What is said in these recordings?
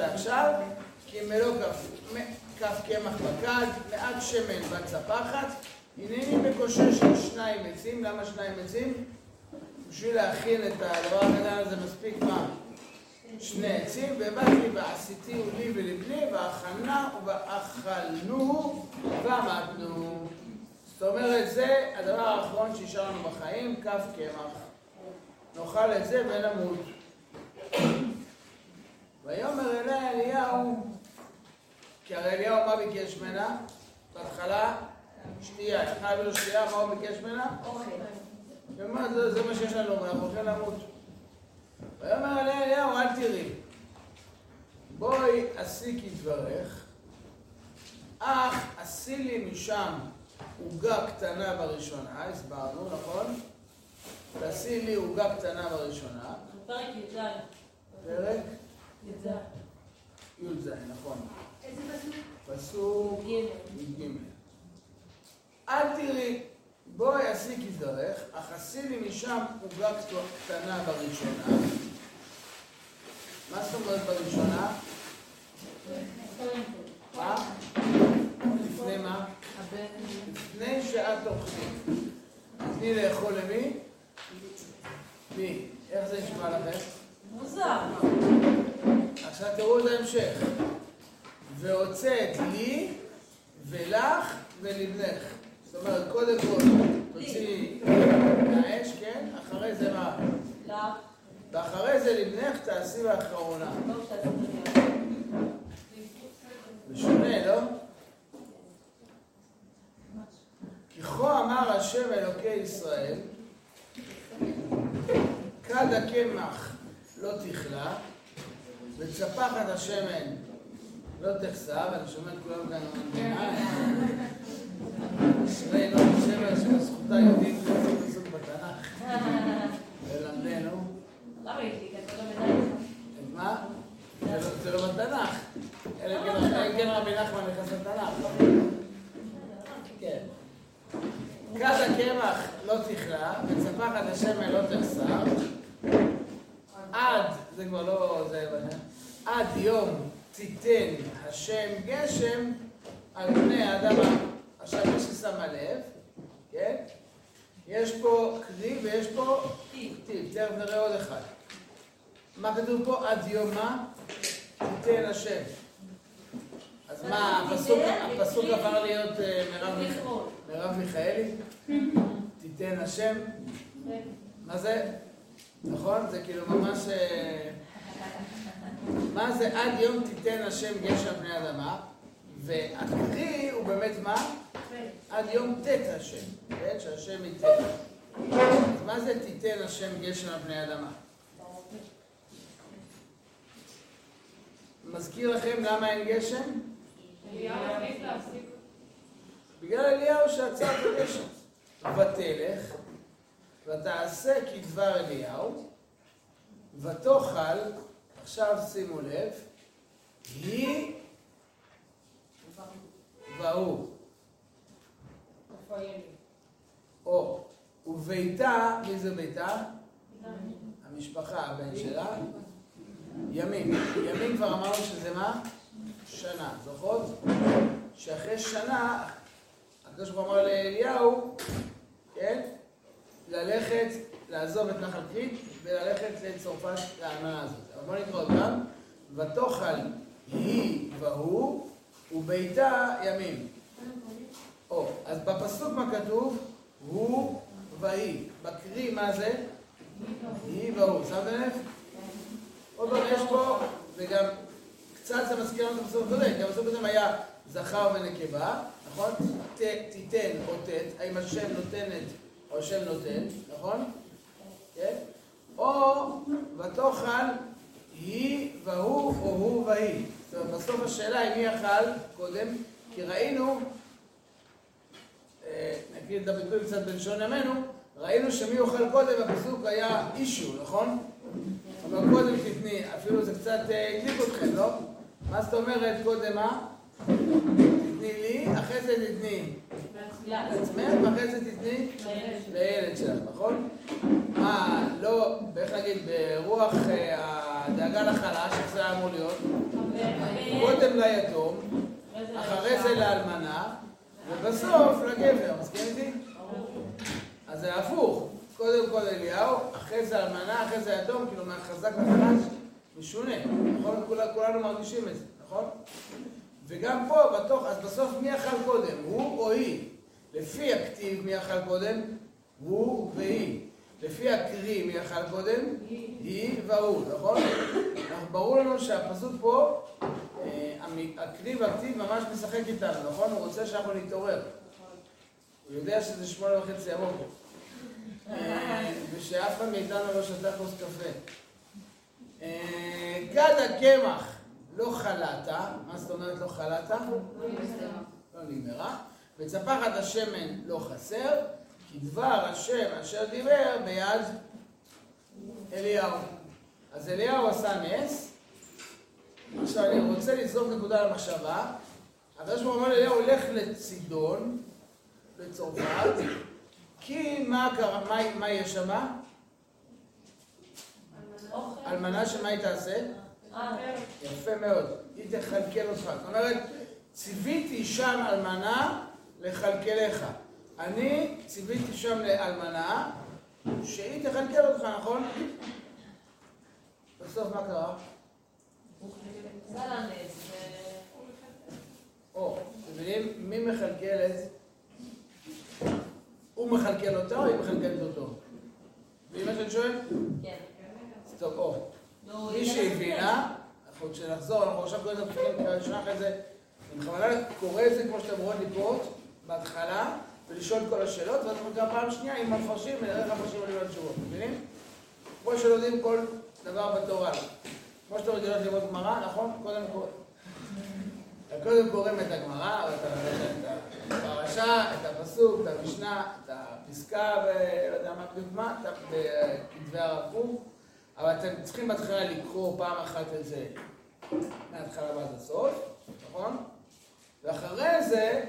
לעכשיו, כי מלוא כף קמח בקד, מעט שמן בצפחת, הנני מקושש של שניים עצים, למה שניים עצים? בשביל להכין את הדבר הקטן הזה מספיק מה? שני עצים, ובאתי ועשיתיהו לי ולבני, ואכלנה ואכלנו ועמדנו. זאת אומרת, זה הדבר האחרון שישאר לנו בחיים, כף קמח. נאכל את זה ונמות. ויאמר אליה אליהו, כי הרי אליהו מה ביקש ממנה? בהתחלה שתייה, נתנה לו שתייה, מה הוא ביקש ממנה? אוכל. ומה זה, זה מה שיש לנו, ואנחנו הולכים למות. ויאמר אליה אליהו, אל תראי, בואי עשי כדברך, אך עשי לי משם עוגה קטנה בראשונה, הסברנו, נכון? תעשי לי עוגה קטנה בראשונה. פרק י"ז. פרק י"ז. י"ז, נכון. איזה פסוק? פסוק. י"ג. אל תראי, בואי עשי כדברך, אך עשי לי משם עוגה קטנה בראשונה. מה זאת אומרת בראשונה? מה? לפני מה? לפני שאת אוכלים. תני לאכול למי? מי? איך זה נשמע לכם? מוזר. עכשיו תראו את ההמשך. והוצאת לי ולך ולבנך. זאת אומרת, קודם כל תוציאי מהאש, כן? אחרי זה מה? לא. ואחרי זה לבנך תעשי באחרונה. משונה, לא? כי כה אמר השם אלוקי ישראל, כד הקמח לא תכלה, וצפחת השמן לא תחסר, אני שומע את כולם כאן אשרי לא על שבזכותה יהודית לעשות פסוק בתנ"ך, ללמדנו. למה יש לי? אתה לא לך. מה? זה לא- זה לא בתנ"ך. אלא כן- כן רבי נחמן נכנס לתנ"ך. כן. כד הקמח לא תכלה, וצפחת השמן לא תחסר. עד, זה כבר לא... זה... עד יום תיתן השם גשם על פני האדמה. עכשיו, מי ששמה לב, כן? יש פה כלי ויש פה. טיב. תכף נראה עוד אחד. מה כתוב פה? עד יום מה? תיתן השם. אז מה, הפסוק, הפסוק עבר להיות אה, מרב מיכאלי? תיתן השם? מה זה? נכון? זה כאילו ממש... מה זה עד יום תיתן השם גשם פני אדמה? והקריא הוא באמת מה? עד יום ט' השם, כן? שהשם ייתן. מה זה תיתן השם גשם על פני אדמה? מזכיר לכם למה אין גשם? בגלל אליהו שעצר את הגשם. ותלך, ותעשה כדבר אליהו, ותאכל, עכשיו שימו לב, היא והוא, או, וביתה, מי זה ביתה? המשפחה, הבן שלה, ימים. ימים כבר אמרנו שזה מה? שנה. זוכרות? שאחרי שנה, הקדוש ברוך הוא אמר לאליהו, כן? ללכת, לעזוב את נחל קרית וללכת לצרפת לאלמנה הזאת. אבל בואו נקרא אותם. ותאכל היא והוא וביתה ימים. או, אז בפסוק מה כתוב? הוא והיא. בקרי מה זה? היא והוא. שמתם לב? עוד פעם יש פה, וגם קצת זה מזכיר לנו את הפסוק הקודם, כי הפסוק הקודם היה זכר ונקבה, נכון? תיתן או תת, האם השם נותנת או השם נותן, נכון? כן? או ותאכל היא והוא או הוא והיא. זאת אומרת, בסוף השאלה היא מי אכל קודם, כי ראינו, אה, נגיד את הביטוי קצת בלשון ימינו, ראינו שמי אוכל קודם, הפסוק היה אישו, נכון? אבל קודם תתני, אפילו זה קצת אה, הדליק אתכם, לא? מה זאת אומרת קודם מה? תתני לי, אחרי זה תתני לעצמך, ואחרי זה תתני לילד שלך, נכון? מה, לא, איך להגיד, ברוח אה, הדאגה לחלש, איך זה אמור להיות? קודם ליתום, אחרי זה לאלמנה, ובסוף לגבר, מסכים איתי? אז זה הפוך, קודם כל אליהו, אחרי זה אלמנה, אחרי זה יתום, כאילו מהחזק לחלש, משונה, נכון? כולנו מרגישים את זה, נכון? וגם פה, בתוך, אז בסוף מי אכל קודם, הוא או היא? לפי הכתיב מי אכל קודם? הוא והיא. לפי הקרי מי אכל קודם? היא והוא, נכון? ברור לנו שהפסוק פה, אה, הקרי והכתיב ממש משחק איתנו, נכון? הוא רוצה שאנחנו נתעורר. הוא יודע שזה שמונה וחצי הבוקר. אה, ושאף אחד מאיתנו לא שתה כוס קפה. אה, גד הקמח לא חלת, מה זאת אומרת לא חלת? לא נגמרה. וצפחת השמן לא חסר, כי דבר השם אשר דיבר ביד אליהו. אז אליהו עשה נס. עכשיו אני רוצה לזרוק נקודה למחשבה. הקדוש ברוך הוא אומר אליהו הולך לצידון, לצרפת, כי מה קרה, מה, מה יש שם? אלמנה שמה היא תעשה? יפה מאוד, היא תכלכל אותך. זאת אומרת, ציוויתי שם אלמנה לכלכלך. אני ציוויתי שם לאלמנה שהיא תכלכל אותך, נכון? בסוף מה קרה? או, אתם מבינים? מי מכלכל את... הוא מכלכל אותה או היא מכלכלת אותו? מה שאני שואל? כן. טוב, או. מי שהבינה, אנחנו כשנחזור, אנחנו עכשיו קוראים את הפסוקים קריאה ראשונה אחרי זה, אני בכוונה קורא את זה כמו שאתם רואים לי פה, בהתחלה, ולשאול את כל השאלות, ואז אנחנו גם פעם שנייה עם המפרשים, ונראה איך המפרשים עולים על תשובות, מבינים? כמו שלומדים כל דבר בתורה. כמו שאתם רגילות ללמוד גמרא, נכון? קודם כל. קודם קוראים את הגמרא, את הפרשה, את הפסוק, את המשנה, את הפסקה, ולא יודע מה בדיוק מה, בכתבי הרב קוק. אבל אתם צריכים בהתחלה לקרוא פעם אחת את זה מההתחלה ועד הסוף, נכון? ואחרי זה,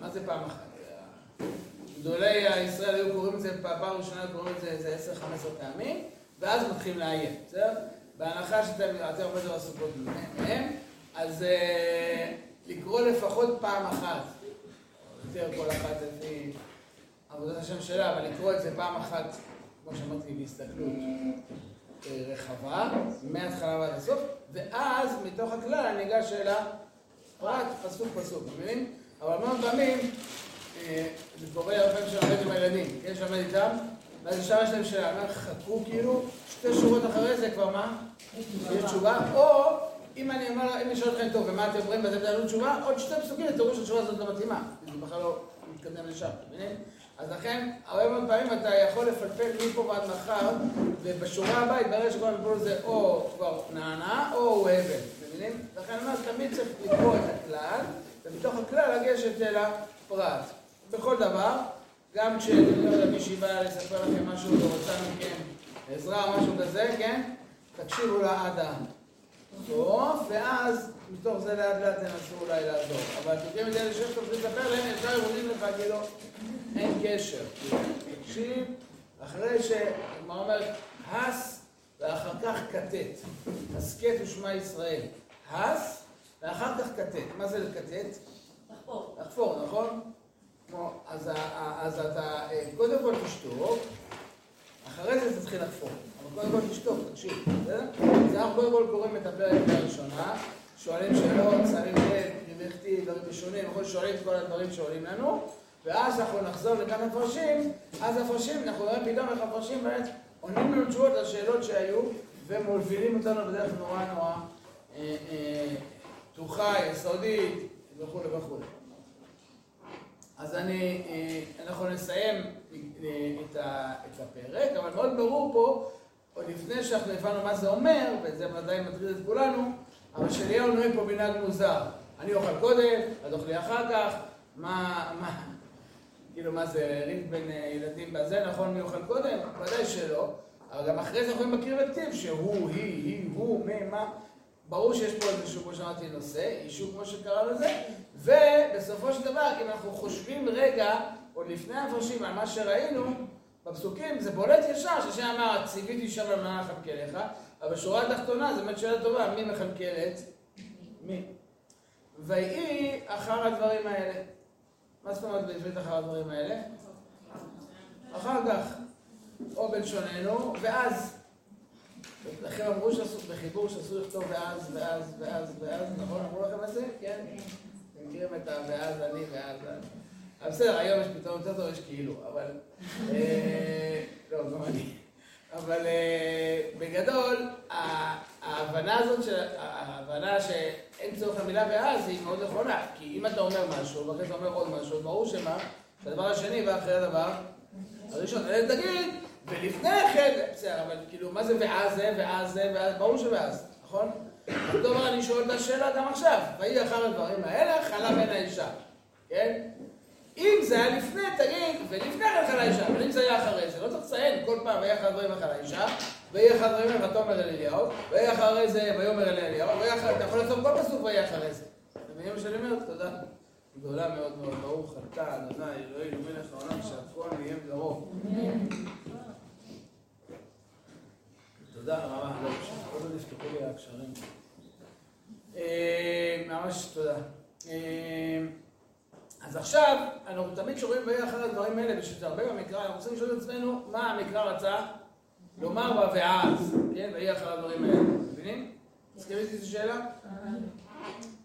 מה זה פעם אחת? גדולי ישראל היו קוראים את זה, פעם ראשונה קוראים את זה איזה 10-15 פעמים, ואז מתחילים לעיין, בסדר? בהנחה שאתם הרבה יותר עסוקות מהם, אז לקרוא לפחות פעם אחת, יותר כל אחת לפי עבודת השם שלה, אבל לקרוא את זה פעם אחת, כמו שאמרתי, בהסתכלות רחבה, מההתחלה ועד הסוף, ואז מתוך הכלל אני אגש אל הפרט, פסוק פסוק, מבינים? אבל המון פעמים, זה קורה הרבה פעמים שאני עובד עם הילדים, כן, שעומד איתם, ואז ישר יש להם שאלה, אומר, חכו כאילו, שתי שורות אחרי זה כבר מה? יש תשובה, או אם אני אומר, אם אני שואל אתכם טוב, ומה אתם אומרים ואתם תענו תשובה, עוד שתי פסוקים, אתם רואים שהתשובה הזאת לא מתאימה, זה בכלל לא מתקדם לשם, מבינים? אז לכן, הרבה מאוד פעמים אתה יכול לפלפל מפה ועד מחר, ובשורה הבאה יתברר שכל המיפול הזה או כבר נענה, או הוא הבל, מבינים? לכן אני אומר, תמיד צריך לקרוא את הכלל, ומתוך הכלל לגשת אל הפרט. בכל דבר, גם כשמישהי באה לספר לכם משהו ורוצה מכם עזרה או משהו כזה, כן? תקשיבו לה עד הסוף, ואז מתוך זה לאט לאט תנסו אולי לעזור. אבל יודעים את אלה שיש לכם לספר להם, ישר יורדים לך כאילו, אין קשר. תקשיב, אחרי שהגמרא אומרת, הס, ואחר כך כתת. הסכת ושמע ישראל. הס, ואחר כך כתת. מה זה לכתת? לחפור. לחפור, נכון? כמו, אז, אז אתה קודם כל תשתוק, אחרי זה תתחיל לחפור. אבל קודם כל תשתוק, תקשיב, בסדר? אז אנחנו קודם כל קוראים את הפרק הראשונה, שואלים שאלות, שמים לב, לכתי, דברים ראשונים, אנחנו שואלים את כל הדברים שעולים לנו, ואז אנחנו נחזור לכמה מפרשים, אז הפרשים, אנחנו רואים פתאום איך הפרשים באמת עונים לנו תשובות לשאלות שהיו, ומובילים אותנו בדרך נורא נורא אה, אה, פתוחה, יסודית, וכולי וכולי. אז אני, אה, אנחנו נסיים את הפרק, אבל מאוד ברור פה, עוד לפני שאנחנו הבנו מה זה אומר, וזה ודאי מטריד את כולנו, אבל שאליהו נוהג פה מנהג מוזר. אני אוכל קודם, את אוכלי אחר כך, מה, מה, כאילו מה זה, ריב בין ילדים בזה, נכון מי אוכל קודם? ודאי שלא. אבל גם אחרי זה יכולים להכיר בכתיב שהוא, היא, היא, הוא, מי, מה. ברור שיש פה איזשהו, כמו שאמרתי, נושא, אישור כמו שקרא לזה, ובסופו של דבר, אם אנחנו חושבים רגע, עוד לפני המפרשים, על מה שראינו, בפסוקים זה בולט ישר, שהשם אמר, ציוויתי שם למנה לכלכלך, אבל בשורה התחתונה, זו באמת שאלה טובה, מי מכלכלת? מי? ויהי אחר הדברים האלה. מה זאת אומרת בעברית אחר הדברים האלה? אחר כך, או בלשוננו, ואז. לכן אמרו שעשו, בחיבור שאסור לכתוב ואז, ואז, ואז, ואז, נכון? אמרו לכם את זה? כן? אתם מכירים את ה"ואז אני" ואז... אבל בסדר, היום יש פתרון יותר טוב, יש כאילו, אבל... אה, לא, גם אני. אבל אה, בגדול, ההבנה הזאת, ההבנה שאין צורך למילה ואז, היא מאוד נכונה. כי אם אתה אומר משהו, ואחרי אתה אומר עוד משהו, ברור שמה? הדבר השני ואחרי הדבר הראשון. אלא תגיד, ולפני כן, בסדר, אבל כאילו, מה זה ואז זה, ואז זה, ואז, ברור שואז, נכון? אותו דבר אני שואל את השאלה גם עכשיו. ויהי אחר הדברים האלה, חלה בין האישה, כן? אם זה היה לפני, תגיד, ולפני כן חלה אבל אם זה היה אחרי זה, לא צריך לציין כל פעם, ויהי אחר הדברים חלה אישה, ויהי אחר הדברים האלה, ותאמר אל אליהו, ויהי אחרי זה, ויאמר אל אליהו, אתה יכול לעשות כל פסוק ויהי אחרי זה. אתם מה שאני אומר? תודה. גדולה מאוד מאוד, ברוך אתה, אדוני, אלוהינו מלך העולם, שהכל נהיה בדרום. תודה רבה. עוד לא נפתחו לי הקשרים. אה, ממש תודה. אה, אז עכשיו, ויהי אחר הדברים האלה, ושזה הרבה במקרא, אנחנו רוצים לשאול את עצמנו מה המקרא רצה לומר בה ואז, כן, ויהי אחר הדברים האלה. מבינים? מסכימים איתי את השאלה?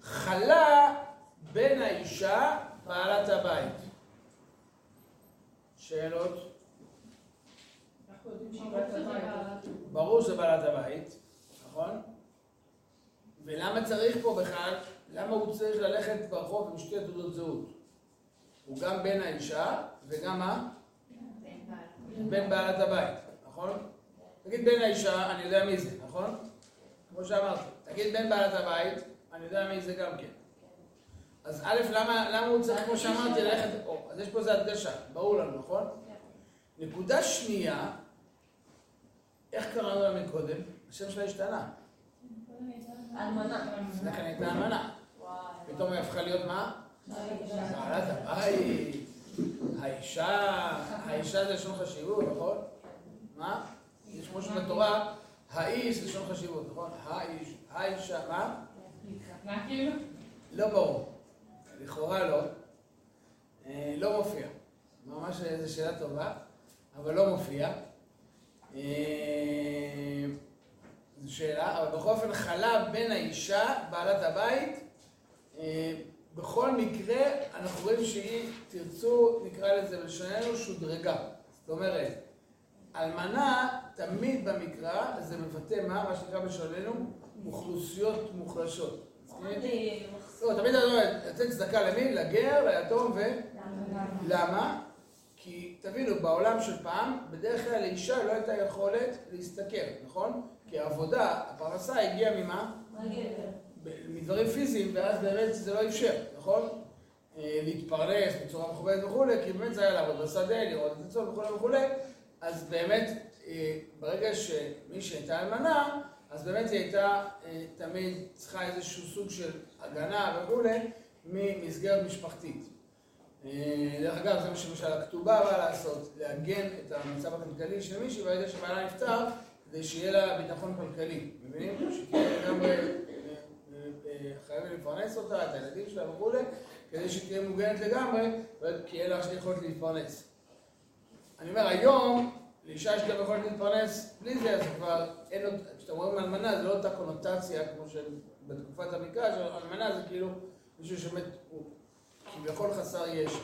חלה בין האישה בעלת הבית. שאלות? ברור שזה בעלת הבית, נכון? ולמה צריך פה בכלל, למה הוא צריך ללכת ברחוב עם שתי תעודות זהות? הוא גם בן האישה וגם מה? בן בעלת הבית, נכון? תגיד בן האישה, אני יודע מי זה, נכון? כמו שאמרתי. תגיד בן בעלת הבית, אני יודע מי זה גם כן. אז א', למה, למה הוא צריך, כמו שאמרתי, ללכת... או, אז יש פה איזה הדגשה, ברור לנו, נכון? נקודה שנייה, איך קראנו לה מקודם? השם שלה השתנה. אלמנה. לפני כן הייתה אלמנה. פתאום היא הפכה להיות מה? בעלת הבית. האישה, האישה זה לשון חשיבות, נכון? מה? יש כמו שבתורה, האיש זה לשון חשיבות, נכון? האיש, האישה, מה? מה כאילו? לא ברור. לכאורה לא. אה, לא מופיע. ממש זו שאלה טובה, אבל לא מופיע. אה, זו שאלה, אבל בכל אופן חלה בין האישה, בעלת הבית, אה, בכל מקרה אנחנו רואים שהיא, תרצו, נקרא לזה בלשוננו, שודרגה. זאת אומרת, אלמנה תמיד במקרא, זה מבטא מה? מה שנקרא בלשוננו, אוכלוסיות מוחלשות. לא, תמיד אני אומר, לתת צדקה למי? לגר, ליתום ו... למה? כי תבינו, בעולם של פעם, בדרך כלל לאישה לא הייתה יכולת להשתכר, נכון? כי העבודה, הפרנסה הגיעה ממה? מדברים פיזיים, ואז באמת זה לא אפשר, נכון? להתפרנס בצורה מכובדת וכולי, כי באמת זה היה לעבוד בשדה, לראות את הצום וכולי וכולי, אז באמת, ברגע שמי שהייתה אלמנה, אז באמת היא הייתה תמיד צריכה איזשהו סוג של הגנה וכולי ממסגרת משפחתית. דרך אגב, זה מה שלמשל הכתובה באה לעשות, לעגן את המצב הכלכלי של מישהי ברגע שבעלה נפטר, כדי שיהיה לה ביטחון כלכלי, מבינים? שתהיה לגמרי חייבים לפרנס אותה, את הילדים שלה וכולי, כדי שתהיה מוגנת לגמרי, כי יהיה לה יכולת להתפרנס. אני אומר, היום, לאישה יש גם יכולת להתפרנס בלי זה, אז כבר אין עוד, כשאתם רואים אלמנה, זה לא אותה קונוטציה כמו שבתקופת המקרא, שאלמנה זה כאילו מישהו שמת, הוא כביכול חסר ישע.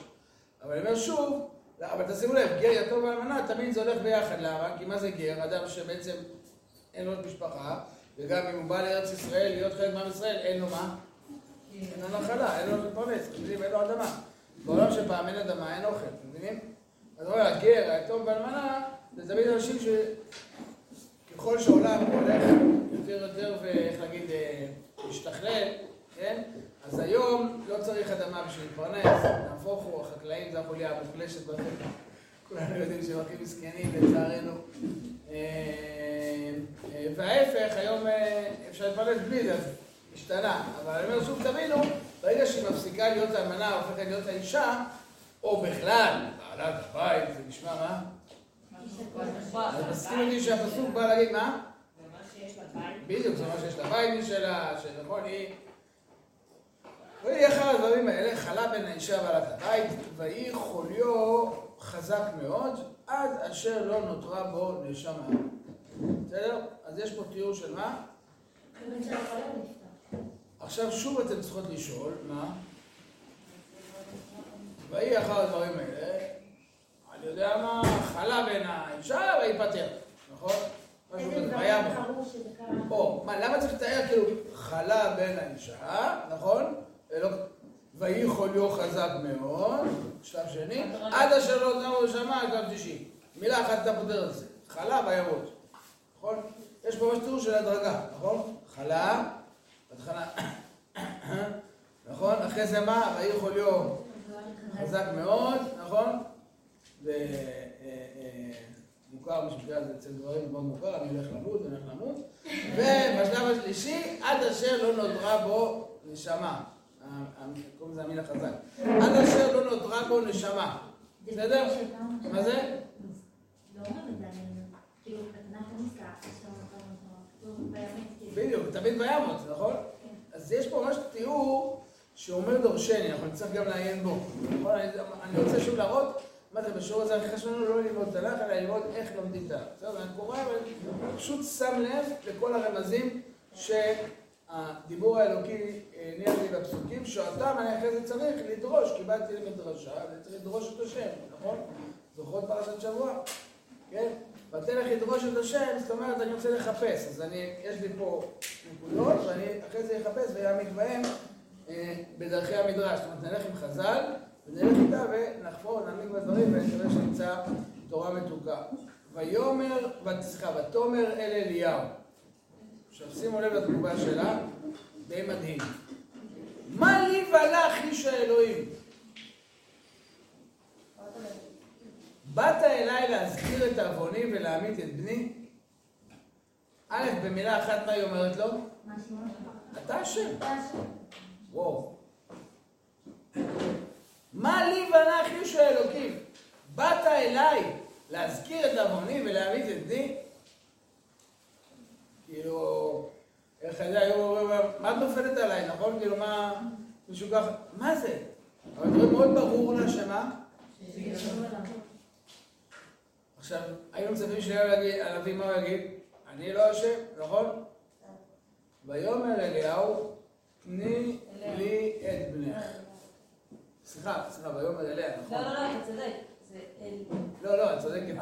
אבל אני אומר שוב, אבל תשימו לב, גר יתום ואלמנה, תמיד זה הולך ביחד, למה? כי מה זה גר? אדם שבעצם אין לו משפחה, וגם אם הוא בא לארץ ישראל, להיות חלק מעם ישראל, אין לו מה? אין לו נחלה, אין לו מפרנס, אתם מבינים? אין לו אדמה. בעולם של פעם אין אדמה, אין אוכל, אתם מבינים? אז אומר, הגר, היתום ואלמנה, זה תמיד אנשים שככל שהעולם הולך יותר יותר, ואיך להגיד, אה, משתכלל, כן? אז היום לא צריך אדמה בשביל להתפרנס, נהפוך הוא, החקלאים זה החוליה המוחלשת בחברה. כולנו יודעים שהם הכי מסכנים לצערנו. אה, אה, וההפך, היום אפשר להתפרנס בלי זה, השתנה. אבל אני אומר שוב, תבינו, ברגע שהיא מפסיקה להיות האלמנה, הופכת להיות האישה, או בכלל, בעלת הבית, זה נשמע מה? אז מסכים אותי שהפסוק בא להגיד מה? בדיוק, זה מה שיש לה בית משלה, שנכון, היא... ויהי אחד הדברים האלה, חלה בין האישה ועלת הבית, ויהי חוליו חזק מאוד, עד אשר לא נותרה בו נשמה. בסדר? אז יש פה תיאור של מה? עכשיו שוב אתם צריכות לשאול, מה? ויהי אחר הדברים האלה, אני יודע מה, חלה בין האישה ויפטר, נכון? משהו כזה, והיה או, מה, למה צריך לתאר כאילו חלה בין האישה, נכון? ויהי חוליו חזק מאוד, שלב שני, עד אשר לא נאמר שמע, שלב שלישי. מילה אחת אתה פותר את זה, חלה וימות, נכון? יש פה ממש תיאור של הדרגה, נכון? חלה, בהתחלה, נכון? אחרי זה מה? ויהי חוליו חזק מאוד, נכון? ומוכר בשביל זה אצל דברים מאוד מוכר, אני הולך למות, אני הולך למות. ובשלב השלישי, עד אשר לא נותרה בו נשמה. קוראים לזה המין החזק. עד אשר לא נותרה בו נשמה. בסדר? מה זה? בדיוק, תמיד בימות, נכון? אז יש פה ממש תיאור שאומר דורשני, אנחנו נצטרך גם לעיין בו. נכון? אני רוצה שוב להראות מה זה בשיעור הזה הכי חשוב לנו לא ללמוד תנ"ך, אלא ללמוד איך לומדים תנ"ך. בסדר? אני קורא, אבל פשוט שם לב לכל הרמזים שהדיבור האלוקי הניח לי בפסוקים, שאותם אני אחרי זה צריך לדרוש, קיבלתי למדרשה, וצריך לדרוש את השם, נכון? זוכרות פרשת שבוע? כן? ותלך לדרוש את השם, זאת אומרת, אני רוצה לחפש. אז אני, יש לי פה נקודות, ואני אחרי זה אחפש ויעמיק בהם בדרכי המדרש. זאת אומרת, נלך עם חז"ל, ונלך איתה ונחפור, נעמיק בדברים, ונקווה שנמצא תורה מתוקה. ויאמר, סליחה, ותאמר אל אליהו. עכשיו שימו לב לתגובה שלה, די מדהים. מה לי ולך איש האלוהים? באת אליי להזכיר את עווני ולהמית את בני? א', במילה אחת מה היא אומרת לו? אתה אשם. וואו. מה לי ולך איש האלוקים? באת אליי להזכיר את עווני ולהמית את בני? כאילו, איך אני יודע, מה את נופלת עליי, נכון? כאילו, מה, מישהו ככה, מה זה? אבל זה מאוד ברור לה שמה? עכשיו, היינו מצפים שהנביא מה הוא יגיד? אני לא אשם, נכון? ויאמר אליהו, תני לי את בנך. סליחה, סליחה, ויאמר אליה, נכון? לא, לא, לא, אתה צודק. לא, לא, את צודקת.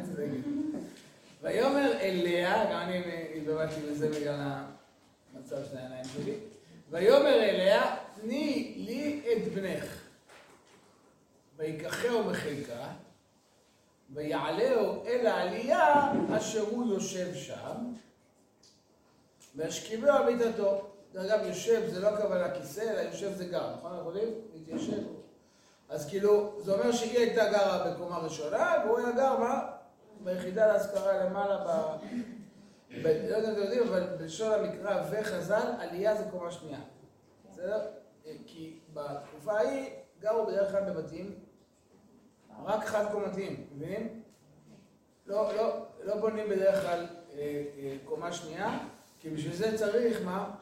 את צודקת. ויאמר אליה, גם אני התבלבלתי בזה בגלל המצב של העיניים שלי. ויאמר אליה, תני לי את בנך. ויקחהו בחיקה, ויעלהו אל העלייה אשר הוא יושב שם, וישכיבהו על מיטתו. דרך אגב, יושב זה לא הכוונה כיסא, אלא יושב זה גר, נכון? אנחנו יודעים? להתיישב. אז כאילו, זה אומר שהיא הייתה גרה בקומה ראשונה, והוא היה גר, מה? ביחידה להשכרה למעלה ב... ב... לא יודע אם אתם יודעים, אבל בלשון המקרא וחז"ל, עלייה זה קומה שנייה. בסדר? כי בתקופה ההיא גרו בדרך כלל בבתים רק חד קומתיים, מבינים? לא, לא, לא בונים בדרך כלל אה, אה, קומה שנייה, כי בשביל זה צריך, מה?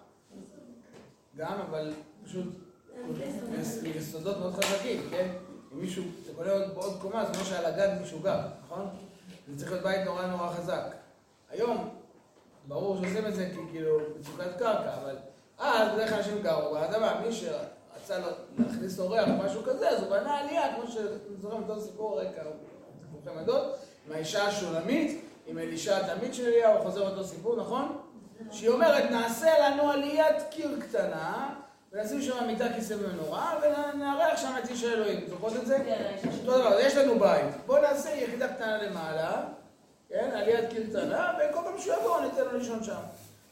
גם, אבל פשוט יסודות מאוד חזקים, כן? אם מישהו, אתה קונה עוד, עוד קומה, זה כמו שעל הגג מישהו גר, נכון? זה צריך להיות בית נורא נורא חזק. היום, ברור שעושים את זה כי כאילו מצוקת קרקע, אבל אז בדרך כלל אנשים גרו באדמה, מי שרצה להכניס אורח או משהו כזה, אז הוא בנה עלייה, כמו שאתם זוכרים אותו סיפור רקע, סיפורכי עדות, עם האישה השולמית, עם אלישע התלמיד של אליהו, חוזר אותו סיפור, נכון? שהיא אומרת, נעשה לנו עליית קיר קטנה, ונשים שם מיטה, כיסא ומנורה, שם את איש האלוהים. זוכרות את זה? כן, אותו דבר, יש לנו בית. בואו נעשה יחידה קטנה למעלה, כן, עליית קיר קטנה, וכל פעם שהוא יבוא ניתן לו לישון שם.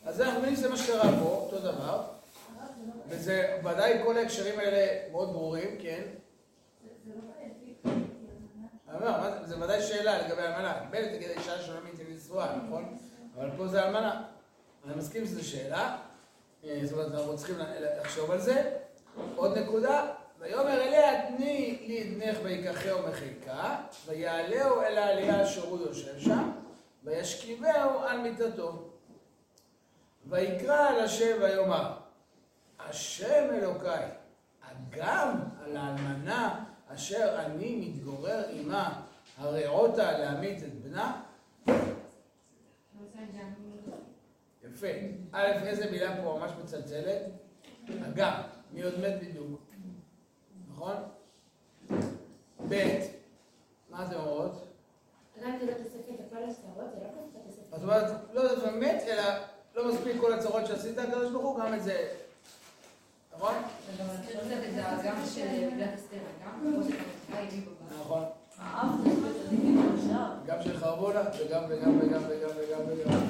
אז אנחנו מבינים שזה מה שקרה פה, אותו דבר. וזה ודאי כל ההקשרים האלה מאוד ברורים, כן? אני אומר, זה ודאי שאלה לגבי האלמנה. בנט תגיד האישה השולמית היא נשואה, נכון? אבל פה זה אלמנה. אני מסכים שזו שאלה. אה, זאת אומרת, אנחנו צריכים לחשוב על זה. עוד נקודה, ויאמר אליה תני לי בנך ויקחהו מחיקה, ויעלהו אל העלייה אשר הוא יושב שם, וישכיבהו על מיטתו. ויקרא על השם ויאמר, השם אלוקיי, הגם על האלמנה אשר אני מתגורר עמה, הרעותה להמית את בנה? יפה. א', איזה מילה פה ממש מצלצלת? הגם. מי עוד מת בדיוק? נכון? ב', מה אתם אומרות? זאת אומרת, לא יודעת מה מת, אלא לא מספיק כל הצרות שעשית, הקדוש ברוך הוא, גם את זה. נכון? נכון. גם של חרבונה, וגם וגם וגם וגם וגם וגם.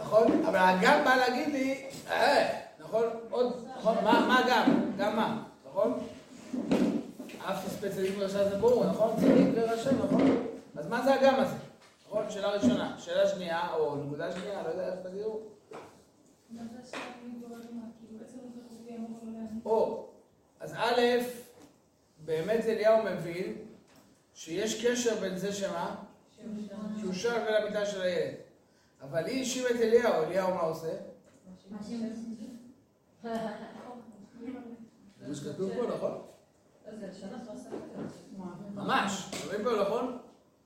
נכון? אבל הגם בא להגיד לי, אה, נכון? עוד, נכון? מה גם? גם מה? נכון? אף הספק צדיק ורשע זה ברור, נכון? צדיק ורשע, נכון? אז מה זה הגם הזה? נכון? שאלה ראשונה. שאלה שנייה, או נקודה שנייה, לא יודע איך תגידו. או, אז א', באמת אליהו מבין שיש קשר בין זה שמה? שהוא שר ולמיטה של הילד. אבל היא האשימה את אליהו, אליהו מה עושה? זה מה שכתוב פה, נכון? ממש, רואים פה, נכון?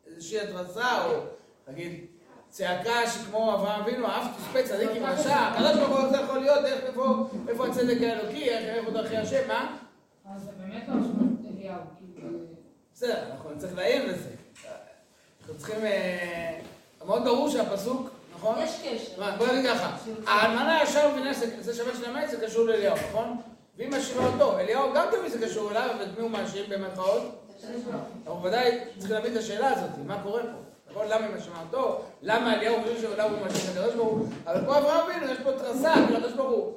איזושהי התרסה, או נגיד, צעקה שכמו אברהם אבינו, אף תספה צדיק עם רשע, הקדוש ברוך הוא יכול להיות, איפה הצדק האלוקי, איך הוא דרכי השם, מה? אז זה באמת לא אשמת אליהו, כאילו... בסדר, אנחנו נצטרך לעיין בזה. אנחנו צריכים... אה, מאוד ברור שהפסוק, נכון? יש קשר. בוא נגיד ככה, האלמנה ישר מבינה שזה שבת של המת, זה קשור לאליהו, נכון? והיא מאשימה אותו, אליהו גם תמיד זה קשור אליו, ואת מי הוא מאשים במרכאות? אנחנו ודאי צריכים להבין את השאלה הזאת, מה קורה פה? נכון? למה היא מאשימה אותו? למה אליהו חושב שאליהו הוא מאשים את הקדוש ברוך הוא? אבל פה אברהם אבינו, יש פה התרסה, הקדוש ברוך הוא.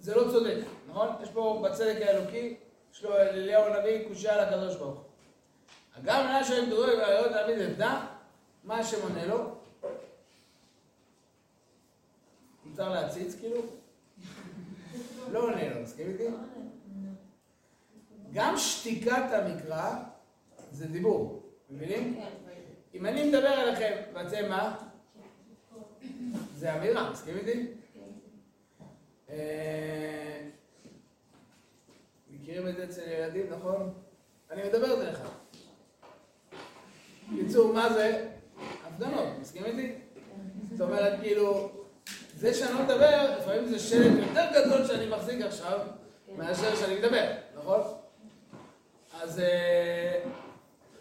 זה לא צודק, נכון? יש פה בצדק האלוקי, יש לו אליהו הנביא קושייה על הקדוש ברוך הוא. גם מנה שהם דורי והיום להעמיד בנה, מה השם עונה לו? מותר להציץ כאילו? לא עונה לו, מסכים איתי? גם שתיקת המקרא זה דיבור, מבינים? אם אני מדבר אליכם ואתם מה? זה אמירה, מסכים איתי? אה, מכירים את זה אצל ילדים, נכון? אני מדבר אליך. קיצור, מה זה? הפגנות, מסכים איתי? זאת אומרת, כאילו, זה שאני לא מדבר, לפעמים זה שלט יותר גדול שאני מחזיק עכשיו, מאשר שאני מדבר, נכון? אז אה,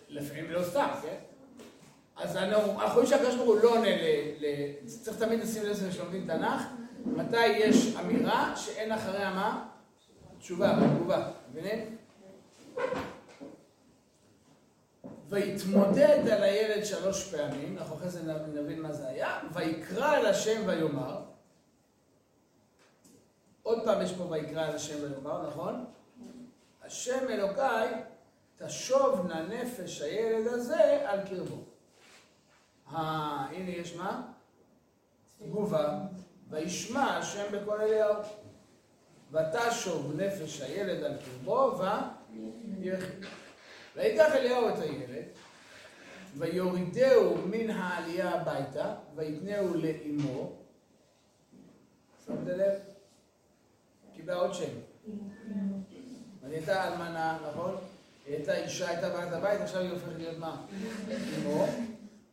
לפעמים לא סתם, כן? אז אנחנו רואים שהקדוש ברוך הוא לא עונה ל... צריך תמיד לשים לב כשלומדים תנ"ך, מתי יש אמירה שאין אחריה מה? תשובה, תגובה, מבינים? ויתמודד על הילד שלוש פעמים, אנחנו אחרי זה נבין מה זה היה, ויקרא על השם ויאמר, עוד פעם יש פה ויקרא על השם ויאמר, נכון? השם אלוקיי, תשוב נפש הילד הזה על קרבו. אה, הנה יש מה? תגובה, וישמע השם בקול אליהו. ותשוב נפש הילד על קרבו, ויחי. ויקח אליהו את הילד, ויורידהו מן העלייה הביתה, ויתנהו לאמו. שמת לב? קיבלה עוד שם. היא הייתה אלמנה, נכון? היא הייתה אישה, הייתה בעלת הבית, עכשיו היא הופכת להיות מה? אמו.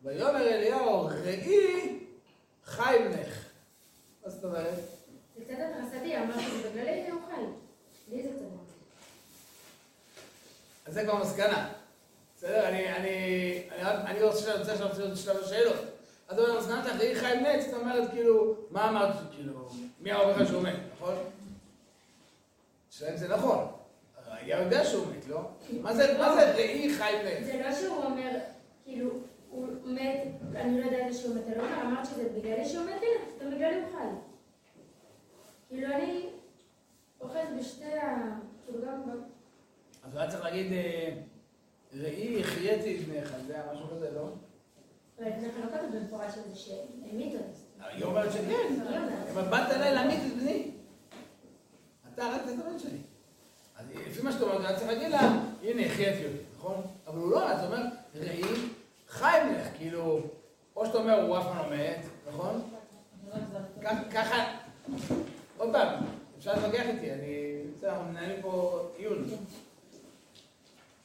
ויאמר אליהו, ראי חי בנך. מה זאת אומרת? קצת התרסתי, אמרתי, זה בגללי הוא חי. לי זה צבוע. אז זה כבר מסקנה. בסדר? אני, אני, אני, אני רוצה שאני רוצה עכשיו לעשות שלב השאלות. אז אתה אומר, מסקנה שלך, ראי חיים נץ, זאת אומרת, כאילו, מה אמרת, כאילו, מי שהוא מת, נכון? השאלה אם זה נכון. היה יודע שהוא מת, לא? מה זה, מה זה ראי חיים נץ? זה לא שהוא אומר, כאילו, הוא מת, אני לא יודעת שהוא מת, אני לא אומר, אמרת שזה בגללי שהוא מת, הנה, גם בגללי הוא חי. כאילו, אני אוחז בשתי ה... כאילו, גם... גם- אז הוא היה צריך להגיד, אה, ראי החייתי את בניך, זה היה משהו כזה, לא? אבל לפני כן לא כתוב במפורש על זה שהמית אותי. היא אומרת שכן. היא אומרת. אבל באת אליי להמית את בני. אתה הרגת שלי. אז לפי מה שאתה אומר, אתה צריך להגיד לה, הנה, החייתי אותי, נכון? אבל הוא לא, אז הוא אומר, ראי, חי ממך, כאילו, או שאתה אומר, הוא אף פעם לא מת, נכון? ככה, עוד פעם, אפשר להתווכח איתי, אני, בסדר, אנחנו מנהלים פה עיון.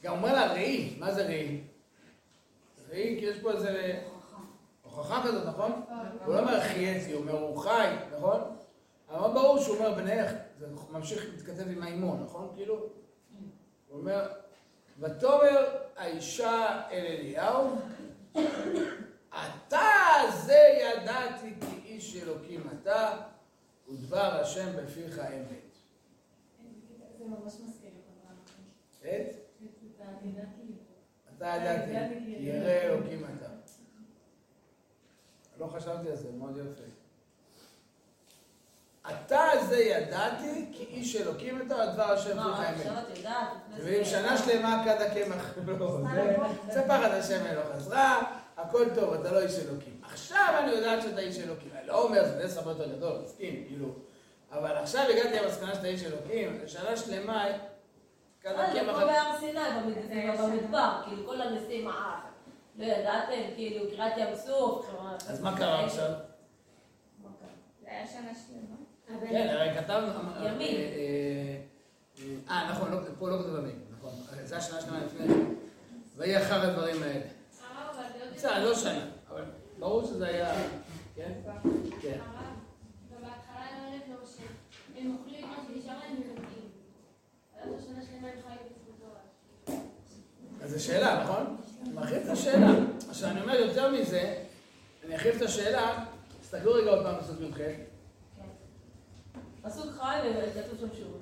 גם אומר לה, ראי, מה זה ראי? ראי, כי יש פה איזה הוכחה כזאת, נכון? הוא לא אומר חייתי, הוא אומר הוא חי, נכון? אבל ברור שהוא אומר בנך, זה ממשיך להתכתב עם האימון, נכון? כאילו, הוא אומר, ותאמר האישה אל אליהו, אתה זה ידעתי כי איש אלוקים אתה, ודבר השם בפיך אמת. זה ממש מזכיר את. אתה ידעתי, ירא אלוקים אתה. לא חשבתי על זה, מאוד יפה. אתה זה ידעתי, כי איש אלוקים אתה, ודבר השם פיך מה, אמת. עכשיו את יודעת? לפני ואם זה- שנה שלמה כד הקמח לא, זה- זה פחד השם לא חזרה, הכל טוב, אתה לא איש אלוקים. עכשיו אני יודעת שאתה איש אלוקים. אני לא אומר, זה נס הרבה יותר גדול, מסכים, כאילו. אבל עכשיו הגעתי למסקנה שאתה איש אלוקים, שנה שלמה כד אה, זה הקמח... כמו בהר סיני, במד- במדבר, כאילו כל הנשיאים העם. לא ידעתם, כאילו, קריאת ים סוף. אז מה קרה עכשיו? מה קרה? זה היה שנה שלמה. כן, הרי כתבנו... ימים. אה, אה, אה, נכון, לא- פה לא כתוב ימים, נכון. זה השנה שלמה לפני זה. ויהי אחר הדברים האלה. בסדר, לא שנה, אבל ברור שזה היה... כן? כן. אוכלים מה שנשאר להם שנה שלמה הם. אז זו שאלה, נכון? אני מרחיב את השאלה. עכשיו, אני אומר יותר מזה, אני ארחיב את השאלה, תסתכלו רגע עוד פעם בסוף י"ח. פסוק חי וכתוב שם שוב.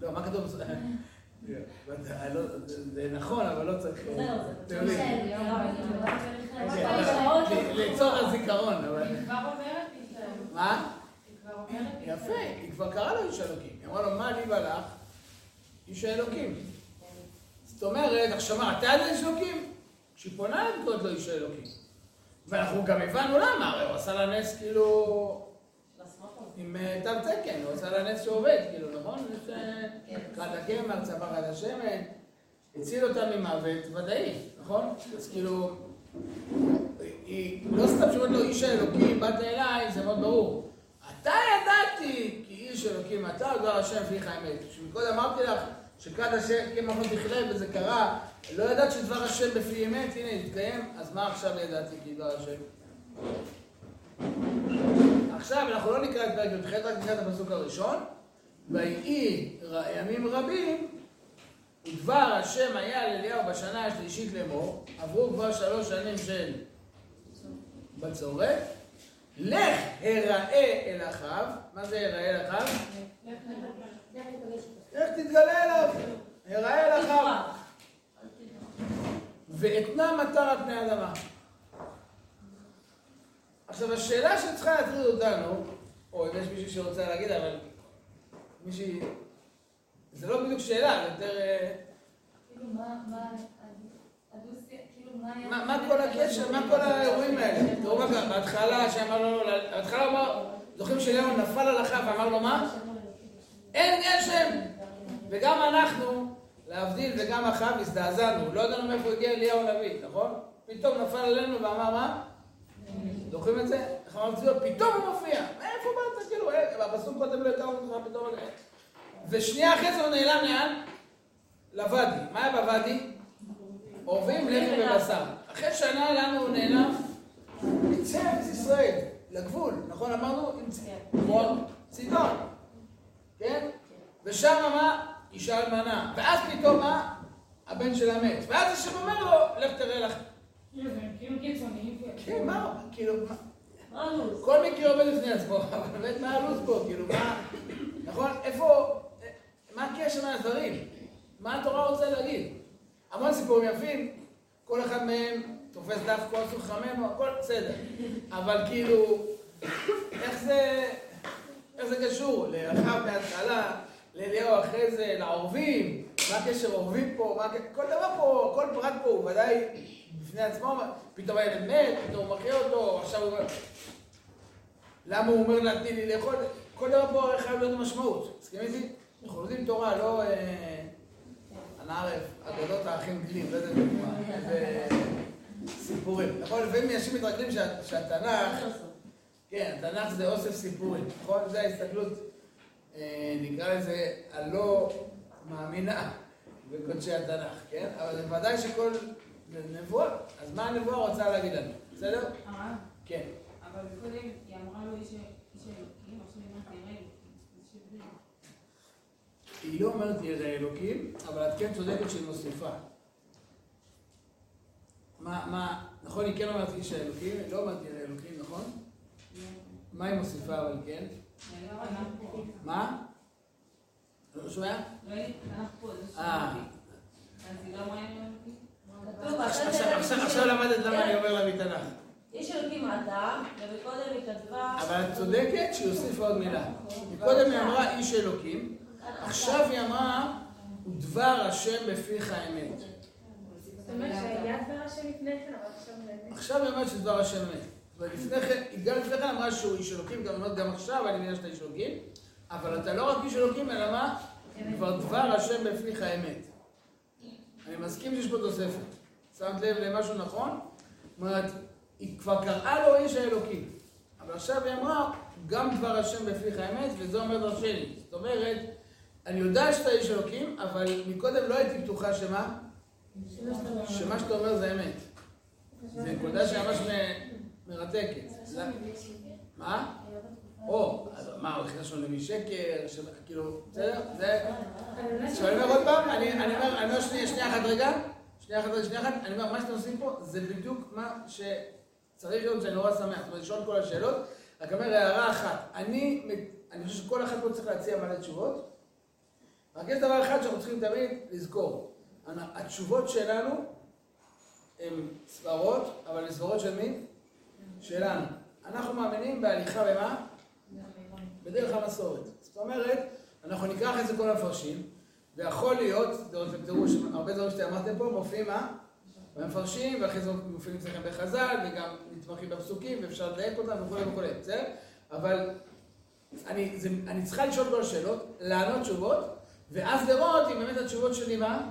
לא, מה כתוב? לא, זה נכון, אבל לא צריך... זהו, זה. כן, לצורך הזיכרון, אבל... היא כבר אומרת. מה? היא כבר אומרת יפה, היא כבר קראה לו איש אלוקים. היא אמרה לו, מה לי ולך? איש האלוקים. זאת אומרת, עכשיו מה, אתה יודע איש אלוקים? כשהיא פונה אליו, קוראת לו איש האלוקים. ואנחנו גם הבנו למה, הרי הוא עשה לה נס כאילו עם אה, תו תקן, הוא עשה לה נס שעובד, כאילו, נכון? אה, כן. חד הקמח, צבא חד השמן, הציל אותה ממוות ודאי, נכון? אז כאילו, היא לא סתם שאומרת לו איש האלוקים, באת אליי, זה מאוד ברור. אתה ידעתי כי איש אלוקים אתה, דבר השם פיך האמת. כשקודם אמרתי לך שכד השם קמח לא תכלה וזה קרה, לא ידעת שדבר השם בפי אמת, הנה התקיים, אז מה עכשיו ידעתי כי דבר השם? עכשיו אנחנו לא נקרא את פרק י"ח, רק נקרא את הפסוק הראשון. ויהי ימים רבים, ודבר השם היה לאליהו בשנה השלישית לאמור, עברו כבר שלוש שנים של בצורת, לך הראה אל אחיו, מה זה הראה אל אחיו? לך תתגלה אליו, הראה אל אחיו, ואתנה מטר על פני האדמה. עכשיו השאלה שצריכה להטריד אותנו, או אם יש מישהו שרוצה להגיד, אבל מישהי, זה לא בדיוק שאלה, זה יותר... אה, כאילו, מה, מה, כאילו, כל הקשר, מה כל האירועים האלה? תראו מה קרה, בהתחלה שאמר לו, בהתחלה אמר, זוכרים שאליהו נפל על אחיו ואמר לו מה? אין גשם! וגם אנחנו, להבדיל, וגם אחיו הזדעזענו, לא ידענו מאיפה הגיע אליהו הנביא, נכון? פתאום נפל עלינו ואמר מה? זוכרים את זה? איך אמר צביעות? פתאום הוא מופיע. מאיפה באת? כאילו, הפסוק קודם לא הכרנו אותך פתאום. ושנייה אחרי זה הוא נעלם לאן? לוואדי. מה היה בוואדי? עורבים לחם ובשר. אחרי שנה לאן הוא נעלם? קצה ארץ ישראל, לגבול. נכון אמרנו? עם כמו צידון. כן? ושם מה? אישה אלמנה. ואז פתאום מה? הבן שלה מת. ואז השם אומר לו, לך תראה לך. כאילו, קיצוניים. כן, מה? כאילו, מה? הלו"ז? כל מקרה עובד בפני עצמו, אבל באמת מה הלו"ז פה? כאילו, מה... נכון? איפה... מה הקשר מהדברים? מה התורה רוצה להגיד? המון סיפורים יפים, כל אחד מהם תופס דף כל סוג חמם, הכל בסדר. אבל כאילו, איך זה... איך זה קשור? לאחר בהתחלה, לאליהו אחרי זה, לעורבים, מה הקשר עורבים פה, מה... כל דבר פה, כל פרט פה הוא ודאי בפני עצמו, פתאום הילד מת, פתאום הוא מחיה אותו, עכשיו הוא. למה הוא אומר לה תני לי לאכול? כל דבר פה הרי חייב להיות משמעות. מסכים איתי? אנחנו לומדים תורה, לא אה, הנערף, אגדות האחים גלים, לא יודע דוגמה, זה סיפורים. נכון? לפעמים אנשים מתרגלים שה- שהתנ"ך, כן, התנ"ך זה אוסף סיפורים, נכון? זו ההסתכלות, אה, נקרא לזה, הלא מאמינה בקודשי התנ"ך, כן? אבל בוודאי שכל נבואה, אז מה הנבואה רוצה להגיד לנו? בסדר? הרב, כן. אבל קודם היא אמרה לו איש אלוקים, עכשיו היא אומרת ירא אלוקים. היא לא אומרת ירא אלוקים, אבל את כן צודקת שהיא מוסיפה. מה, מה, נכון, היא כן אומרת איש האלוקים, היא לא אומרת ירא אלוקים, נכון? מה היא מוסיפה אבל כן? לא אנחנו- מה? לא שומע? לא תנ"ך פה, זה אה, שמעתי. אז היא לא אלוקים? כתוב, עכשיו- למדת למה אני אומר לה מתנ"ך. איש אלוקים אתה, ומקודם היא כתבה... אבל את צודקת שהיא הוסיפה עוד מילה. מקודם היא אמרה איש אלוקים, עכשיו היא אמרה ודבר השם בפיך אמת. זאת אומרת שהיה דבר השם לפני כן, אבל עכשיו היא אומרת שדבר השם אמת. ולפני כן, היא גם לפני כן אמרה שהוא איש אלוקים, גם גם עכשיו, אני מבינה שאתה איש אלוקים, אבל אתה לא רק איש אלוקים, אלא מה? כבר דבר השם בפיך אמת. אני מסכים שיש פה תוספת. שמת לב למשהו נכון? זאת אומרת, היא כבר קראה לו איש האלוקים. אבל עכשיו היא אמרה, גם דבר השם בפיך אמת, וזה אומר דרשני. זאת אומרת, אני יודע שאתה איש אלוקים, אבל מקודם לא הייתי בטוחה שמה? שמה שאתה אומר זה אמת. זו נקודה שממש מרתקת. מה? או, אז מה, הוא הכניס לנו למי שקר, כאילו, בסדר? זה... אני אומר עוד פעם, אני אני אומר, אני אומר שנייה, אחת רגע, שנייה אחת רגע, שנייה אחת, אני אומר, מה שאתם עושים פה זה בדיוק מה שצריך להיות, שאני נורא שמח, זאת אומרת, לשאול כל השאלות, רק אומר הערה אחת, אני, אני חושב שכל אחד פה צריך להציע מלא תשובות, רק יש דבר אחד שאנחנו צריכים תמיד לזכור, התשובות שלנו הן סברות, אבל הן סברות של מי? שלנו. אנחנו מאמינים בהליכה במה? בדרך המסורת. זאת אומרת, אנחנו ניקח את זה כל המפרשים, ויכול להיות, תראו, שהרבה דברים שאתם אמרתם פה מופיעים מה? במפרשים, ואחרי זה מופיעים אצלכם בחז"ל, וגם נתמכים בפסוקים, ואפשר לדייק אותם וכולי וכולי, בסדר? אבל אני, זה, אני צריכה לשאול כל השאלות, לענות תשובות, ואז לראות אם באמת התשובות שלי מה?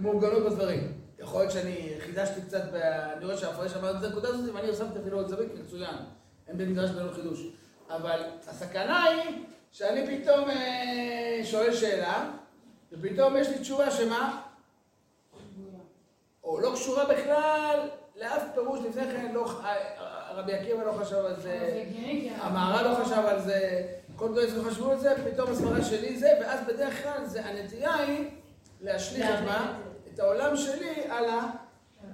מעוגנות בדברים. יכול להיות שאני חידשתי קצת. אני רואה שהמפרש אמר את הנקודה הזאת, ואני הוספתי אפילו עוד זווית, מצוין. אין בית מדרש בלא חידוש. אבל הסכנה היא שאני פתאום אה, שואל שאלה, ופתאום יש לי תשובה שמה? או לא קשורה בכלל לאף פירוש לפני כן, לא, אה, רבי עקיבא לא חשב על זה, המהר"ל לא חשב על זה, כל דברים לא חשבו על זה, פתאום הסברה שלי זה, ואז בדרך כלל זה, הנטייה היא להשליך את מה? את העולם שלי על ה...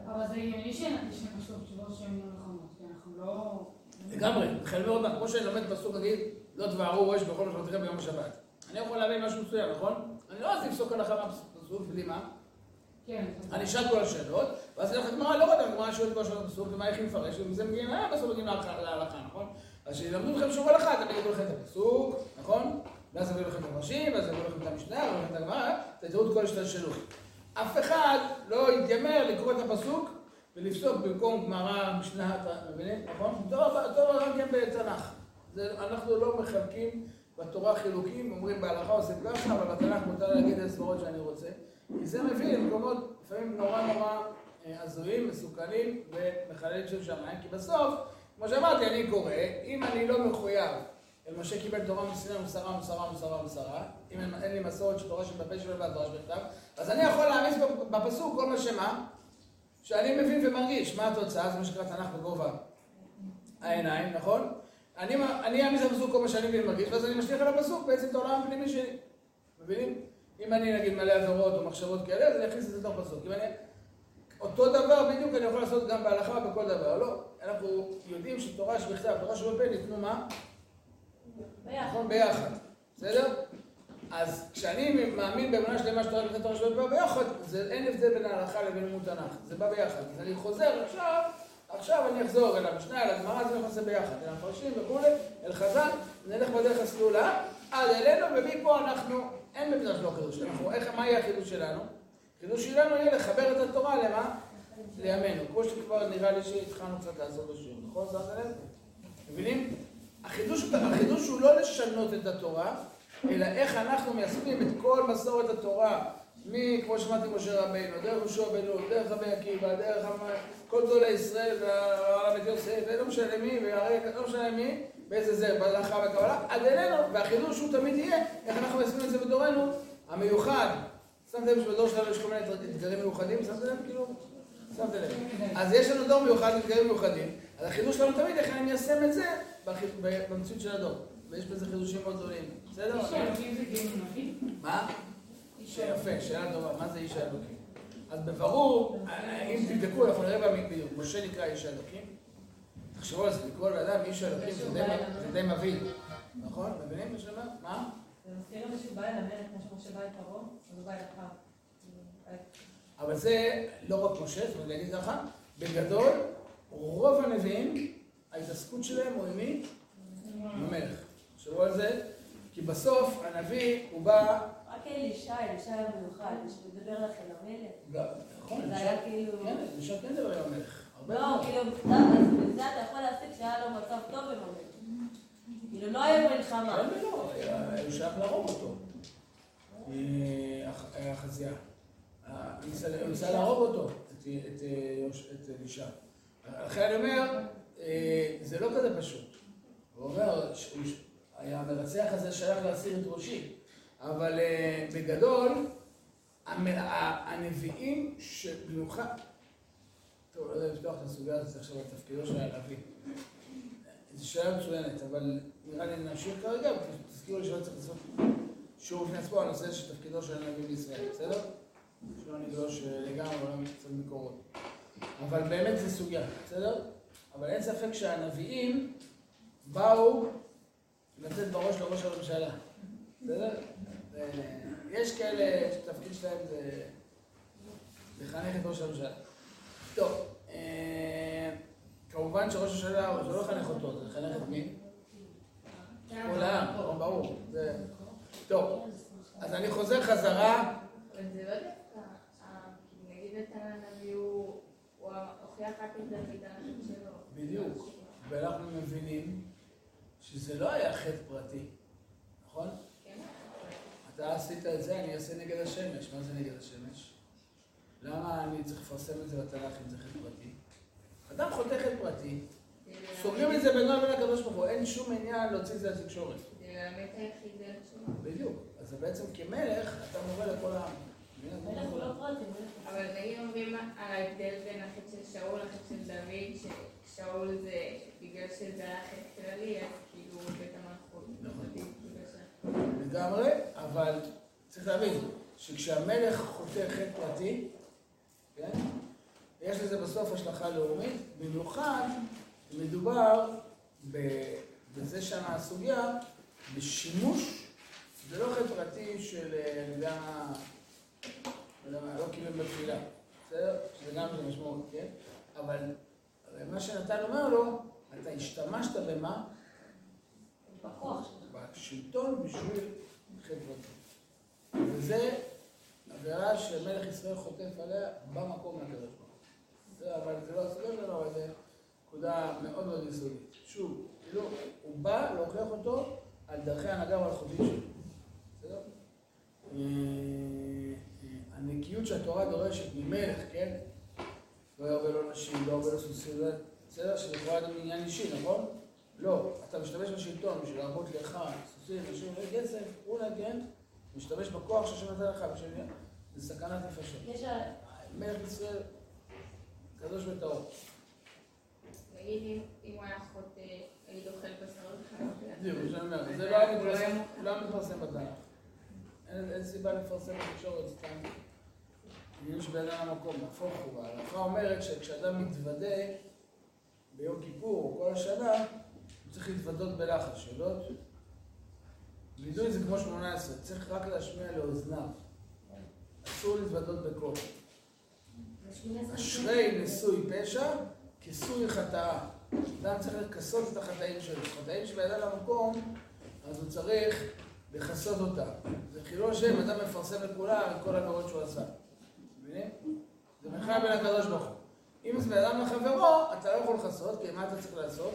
אבל זה הגיוני שנחשוב תשובות שהן לא נכונות, כי אנחנו לא... לגמרי, חייב מאוד, כמו שאני לומד פסוק, נגיד, לא תבערו ראש בכל משמעותכם ביום השבת. אני יכול להבין משהו מסוים, נכון? אני לא רוצה לפסוק הלכה מהפסוק, בלי מה? כן. אני אשאל כל השאלות, ואז אני הולך לגמרא, לא רואה את הגמרא שואלת כל השאלות בפסוק, ומה איך היא מפרשת, ומזה מגיעים, אה, בסוף מגיעים להלכה, נכון? אז שילמדו אתכם שיעור הלכה, אתם יגידו לכם את הפסוק, נכון? ואז יביאו לכם את המרשים, ואז יביאו לכם את המשנה, יביאו לכם את הגמרא, תראו את כל השתלשלות. אף אחד לא יתיימר לקרוא את הפסוק ולפסוק במקום גמרא, משנה, אתם מבינים? נכון? אותו דבר גם כן בתנ"ך. אנחנו לא מחלקים בתורה חילוקים, אומרים בהלכה עושים ככה, אבל בתנ"ך מותר להגיד את הסברות שאני רוצה. כי זה מביא למקומות לפעמים נורא נורא אה, הזויים, מסוכנים ומחללים שם שמיים, כי בסוף, כמו שאמרתי, אני קורא, אם אני לא מחויב, משה קיבל תורה מסיני ומסרה ומסרה ומסרה ומסרה, אם אין, לי מסורת של תורה שבפה שלו והתורה שבכתב, אז אני יכול להעמיס בפסוק כל מה שמה, שאני מבין ומרגיש. מה התוצאה? זה מה שנקרא תנ"ך בגובה העיניים, נכון? אני אני אעמיד את הפסוק כל מה שאני מבין מרגיש, ואז אני משליך על הפסוק בעצם את העולם הפנימי שלי. מבינים? אם אני נגיד מלא עבירות או מחשבות כאלה, אז אני אכניס את זה לתוך פסוק. אם אני... אותו דבר בדיוק אני יכול לעשות גם בהלכה בכל דבר, לא? אנחנו יודעים שתורה שבכתב, תורה שבפה ניתנו מה? ביחד. נכון? ביחד. בסדר? אז כשאני מאמין באמונה שלמה שתורה בכתב תורה שבפה ביחד, זה אין הבדל בין ההלכה לבין לימוד תנ"ך. זה בא ביחד. אז אני חוזר עכשיו, עכשיו אני אחזור אל המשנה, אל הגמרא, זה נכנס ביחד. אל המפרשים וכולי, אל חז"ל, נלך בדרך הסלולה, עד אלינו, ומפה אנחנו, אין במדרש לא חידוש. אנחנו, איך, מה יהיה החידוש שלנו? החידוש שלנו יהיה לחבר את התורה למה? לימינו. כמו שכבר נראה לי שהתחלנו קצת לעשות בשיעור, נכון? שמת לב? מבינים? החידוש, החידוש הוא לא לשנות את התורה, אלא איך אנחנו מיישמים את כל מסורת התורה, מכמו שמעתי משה רבינו, דרך יהושע בן נון, דרך רבי עקיבא, דרך כל גדולי ישראל, והרב את יוסף, ולא משנה מי, לא משנה מי, באיזה זה, בהלכה ובקבלה, עד אלינו, והחידוש הוא תמיד יהיה, איך אנחנו מיישמים את זה בדורנו, המיוחד. שמתם לב שבדור שלנו יש כל מיני אתגרים מיוחדים? שמתם לב? כאילו, שמתם לב. אז יש לנו דור מיוחד עם אתגרים מיוחדים, אז החידוש שלנו תמיד, איך אני מיישם את זה במציאות של הדור. ויש בזה חידושים מאוד גדולים. בסדר? איש האלוקים זה נביא? מה? יפה, שאלה טובה, מה זה איש האלוקים? אז בברור, אם תבדקו, אנחנו נראה בדיוק, משה נקרא איש האלוקים. תחשבו על זה, לקרוא לאדם איש האלוקים זה די- זה מבהיל, נכון? מבינים מה שאומר? מה? זה מזכיר גם מישהו בא אל המלך, כמו שמשה בא אל פרעה, אז הוא בא אל אחאב. אבל זה לא רק משה, זאת אומרת, להגיד ככה, בגדול, רוב הנביאים, ההתעסקות שלהם הוא עם מי? עם המלך. תחשבו על זה, כי בסוף הנביא, הוא בא... רק אלישע, אלישע היה מיוחד, שמדבר לכם למלך. גם- נכון, זה היה כאילו... כן, אלישע כן מדבר עם המלך. לא. כאילו, בזה אתה יכול להסיק שהיה לו מצב טוב עם המלך. כאילו, לא היה מלחמה. כן ולא, היה- הוא שייך להרוג אותו. אה, אח- אה. אה, הוא ניסה- הוא ניסה להרוג אותו, את- אה, אלישע. לכן אני אומר, אה, זה לא כזה פשוט. הוא אומר, המרצח הזה שייך להסיר את ראשי. אבל אה, בגדול, הנביאים שבמיוחד... טוב, לא יודע לפתוח את הסוגיה הזאת עכשיו על תפקידו של הנביא. זו שאלה מצוינת, אבל נראה לי נמשיך כרגע, ותזכירו לי שלא צריך לעשות שיעור בפני עצמו על הנושא של תפקידו של הנביא בישראל, בסדר? שלא נגלוש אה, לגמרי, אבל קצת מקורות. אבל באמת זו סוגיה, בסדר? אבל אין ספק שהנביאים באו לתת בראש לראש הממשלה, בסדר? יש כאלה שתפקיד שלהם זה לחנך את ראש הממשלה. טוב, אה, כמובן שראש הממשלה זה לא לחנך אותו, זה לחנך את מי? כל העם, ברור, ברור. זה- טוב, אז אני חוזר חזרה. אבל זה לא דווקא, אה, נגיד נתן הנביא הוא הוכיח רק את דוד האחים שלו. בדיוק. ואנחנו מבינים שזה לא היה חטא פרטי, נכון? כן. אתה עשית את זה, אני אעשה נגד השמש. מה זה נגד השמש? למה אני צריך לפרסם את זה בתנ"ך אם זה חטא פרטי? אדם חוטא חטא פרטי, סוגרים את זה בינו לבין הקדוש ברוך הוא, אין שום עניין להוציא את זה לתקשורת. ללמד את היחיד שלו. בדיוק. אז זה בעצם כמלך, אתה מורה לכל העם. מלך הוא לא. פרטי, מלך. אבל נגיד אומרים על ההבדל בין החטא של שאול לחטא של דוד, ששאול זה בגלל שזה היה חטא כללי, אז הוא בית המלכות. נכון. לגמרי, אבל צריך להבין שכשהמלך חוטא חטא פרטי, כן, יש לזה בסוף השלכה לאומית, במיוחד מדובר בזה שם הסוגיה, בשימוש, זה לא חטא פרטי של, אה, אני יודע מה, לא לא קיבל בתפילה, בסדר? שזה גם משמעות, כן? אבל מה שנתן אומר לו, אתה השתמשת במה? בכוח. בשלטון בשביל חברתי. וזה עבירה שמלך ישראל חוטף עליה במקום מהקדוש ברוך הוא. זה, אבל זה לא הסוגיה שלנו, אבל זה נקודה מאוד מאוד יסודית. שוב, כאילו, הוא בא להוכיח אותו על דרכי ההנהגה והחוטאים שלו. בסדר? אה, אה, הנקיות שהתורה דורשת ממלך, כן? לא ירבה לו נשים, לא ירבה לו סוסים, זה- בסדר? שזה לכאורה גם עניין אישי, נכון? לא, אתה משתמש בשלטון בשביל להרבות לך, סוסים, נשים, כסף, אולי כן, משתמש בכוח שהשם נתן לך בשביל זה סכנת נפשות. יש ה- מלך ישראל, קדוש וטהור. נגיד אם- הוא היה חוטא, נגיד אוכל בשר, זה לא היה מתפרסם- בתנ"ך. אין סיבה לפרסם בתקשורת סתם. עניין שבין אדם המקום, נהפוך הוא. ההלכה אומרת שכשאדם מתוודה ביום כיפור או כל השנה, צריך להתוודות בלחש. שאלות? וידוי זה כמו שמונה עשרה, צריך רק להשמיע לאוזניו. אסור להתוודות בקול. אשרי נשוי פשע, כיסוי חטאה. אדם צריך לכסות את החטאים שלו. חטאים שבאדם המקום, אז הוא צריך לכסות אותם. זה חילול השם, אדם מפרסם לכולם את כל העבירות שהוא עשה. מבינים? זה מלחמה בין הקדוש ברוך הוא. אם זה בן אדם לחברו, אתה לא יכול לכסות, כי מה אתה צריך לעשות?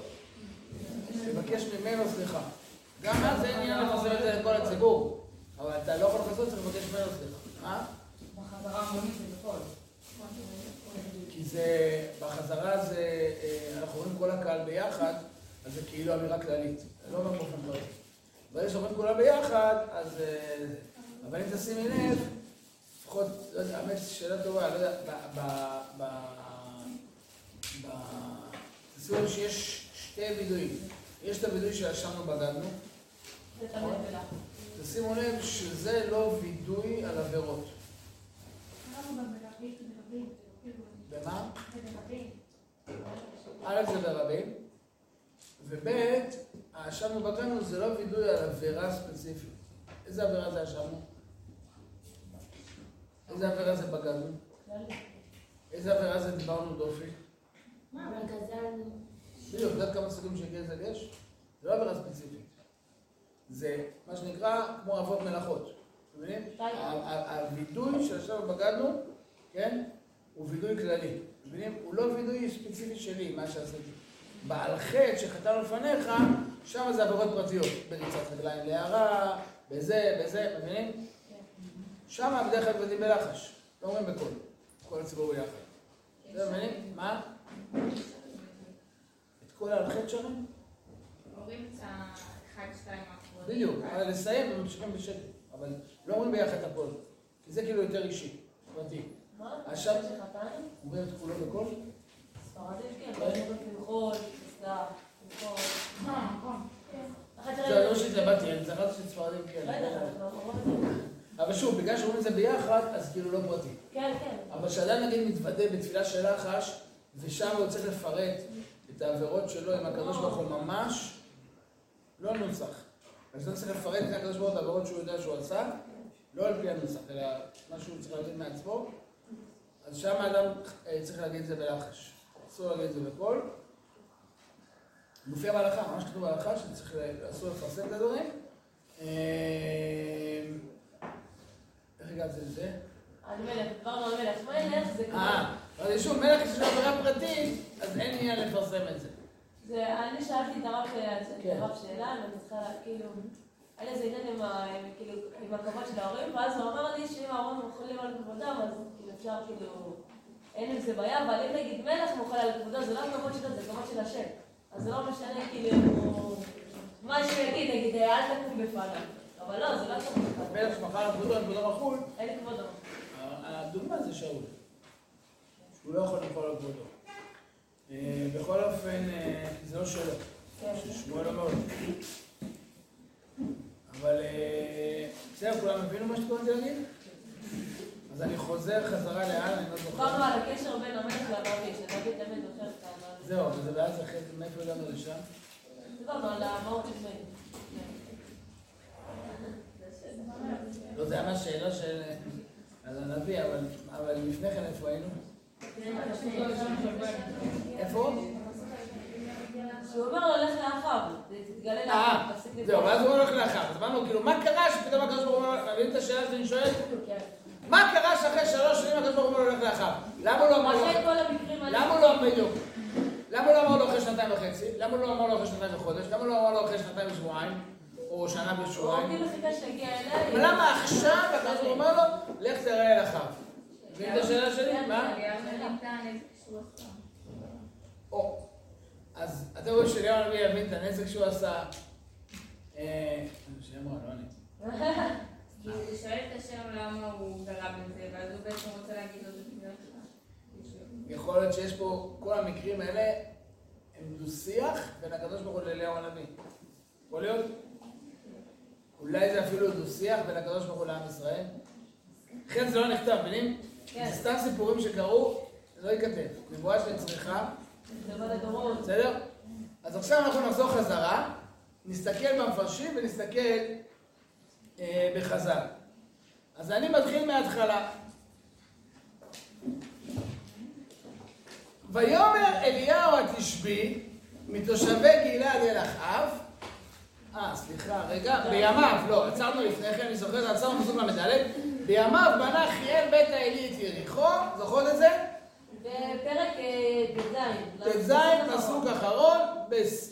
לבקש ממנו סליחה. גם אז אין עניין לפרסם את זה לכל הציבור. אבל אתה לא יכול לכסות, צריך לבקש ממנו סליחה. מה? בחזרה המונית זה בכל. כי זה, בחזרה זה, אה, אנחנו רואים כל הקהל ביחד, אז זה כאילו אמירה כללית. לא אומר באופן פרטי. ברגע שאומרים כולם ביחד, אז... אה, אבל אם תשימי לב, לפחות, לא יודע, האמת, שאלה טובה, לא יודע, ב... ב... ב... ב... תשימו לב שיש שתי וידויים. יש את הוידוי בגדנו, תמיד בלחץ. תשימו לב שזה לא וידוי על עבירות. במה? א' זה ברבים, וב' האשמנו בגנו זה לא וידוי על עבירה ספציפית. איזה עבירה זה האשמנו? איזה עבירה זה בגנו? איזה עבירה זה דיברנו דופי? מה, אבל גזלנו. בדיוק, את יודעת כמה סוגים של גזל יש? זה לא עבירה ספציפית. זה מה שנקרא כמו אבות מלאכות. אתם מבינים? הווידוי של עכשיו בגדנו, כן? הוא וידוי כללי. אתם מבינים? הוא לא וידוי ספציפי שלי, מה שעשיתי. בעל חטא שחטאנו לפניך, שם זה עבירות פרטיות. בריצת רגליים להערה, בזה, בזה, מבינים? שם בדרך כלל יודעים בלחש. לא אומרים בקול. כל הציבור ביחד. אתם מבינים? מה? כל ההלכת שלהם? אומרים את האחד, שתיים האחרונים. בדיוק, אבל לסיים וממשיכים בשקט, אבל לא אומרים ביחד את הכל, כי זה כאילו יותר אישי, פרטי. מה? עכשיו-? אומרים את כולו בקול? ספרדים כן, לא זה לא שהתלבטתי, אני זכרתי שספרדים כן. זה. אבל שוב, בגלל שאומרים את זה ביחד, אז כאילו לא פרטי. כן, כן. אבל כשאדם נגיד מתוודה בתפילה של לחש, ושם הוא צריך לפרט את העבירות שלו עם הקדוש ברוך הוא ממש, לא נוסח. אז אתה צריך לפרט את הקדוש ברוך הוא העבירות שהוא יודע שהוא עשה, לא על פי הנוסח, אלא מה שהוא צריך להגיד מעצמו. אז שם האדם אה, צריך להגיד את זה בלחש. אסור להגיד את זה בקול. מופיע בהלכה, ממש כתוב בהלכה שצריך, אסור לפרסם את הדברים. אה, איך הגעת לזה? על מלך, דיברנו על מלך. מלך זה כמו... אה, אבל שוב, מלך יש לו עבירה פרטית, אז אין עניין לפרסם את זה. זה, אני שאלתי את הרב, את כן. שאלה, ואני צריכה, כאילו, היה לי איזה עניין עם כאילו, עם הכבוד של ההורים, ואז הוא אמר לי שאם ההורים מוחלים על כבודם, אז כאילו אפשר, כאילו, אין עם זה בעיה, אבל אם נגיד מלך מוחל על כבודו, זה לא הכבוד שלו, זה כבוד של השם. אז זה לא משנה, כאילו, מה שהוא יגיד, נגיד, אל תקום בפניו. אבל לא, זה לא הכבוד שלו. מלך שמחל על כבודו, על כבודו מחול, אין כבודו. הדוגמה זה שאול. שהוא לא יכול למחול על כבודו. אה, בכל אופן, אה, זה לא שלו. שמואל אומר לו. אבל אה, בסדר, כולם הבינו מה שהתכוונתי להגיד? אז אני חוזר חזרה לאן, אני לא זוכר. דיברנו על הקשר בין המלך לנביא, שנביא תמיד זוכר את. זהו, אבל זה ואז אחרי זה, מאיפה הגענו לשם? דיברנו על מלך. לא, זה היה מהשאלה של... על הנביא, אבל, אבל לפני כן איפה היינו? איפה? שהוא אומר לו, לך לאחיו, תתגלה אה, לאחיו, תפסיק זהו, לדבר. ואז הוא הולך לאחר. אז אמרנו, כאילו, מה קרה שפתאום הקדוש ברוך הוא אומר, מבין את השאלה שאני שואל? כן. מה קרה שאחרי שלוש שנים הקדוש ברוך הוא הולך לאחר? למה הוא לא אמר לו... למה הוא לא בדיוק? למה הוא לא אמר לו אחרי שנתיים וחצי? למה לא אמר לו אחרי שנתיים וחודש? למה לא אמר לו אחרי שנתיים ושבועיים? או שנה ושבועיים? למה עכשיו הקדוש ברוך הוא אומר לו, לך תראה אל אחיו? מבין את השאלה שלי? מה? או, אז אתם רואים שאליהו הנביא יבין את הנזק שהוא עשה. אה, שיאמר, לא אני. כי הוא שואל את השם למה הוא גרה בזה, ואז הוא בעצם רוצה להגיד לו. יכול להיות שיש פה, כל המקרים האלה הם דו-שיח בין הקדוש ברוך הוא לאליהו הנביא. יכול להיות? אולי זה אפילו דו-שיח בין הקדוש ברוך הוא לעם ישראל? לכן זה לא נכתב, מבינים? כן. זה סתם סיפורים שקרו, לא ייכתב. נבואה לדורות. בסדר? אז עכשיו אנחנו נחזור חזרה, נסתכל במפרשים ונסתכל אה, בחז"ל. אז אני מתחיל מההתחלה. ויאמר אליהו התשבי מתושבי גלעד אל אחאב אה, סליחה, רגע, בימיו, לא, עצרנו לפני כן, אני זוכר, עצרנו פסוק ל"ד, בימיו בנה חיאל בית האלי את יריחו, זוכרות את זה? בפרק אה, ט"ז. ט"ז, פסוק אחרון,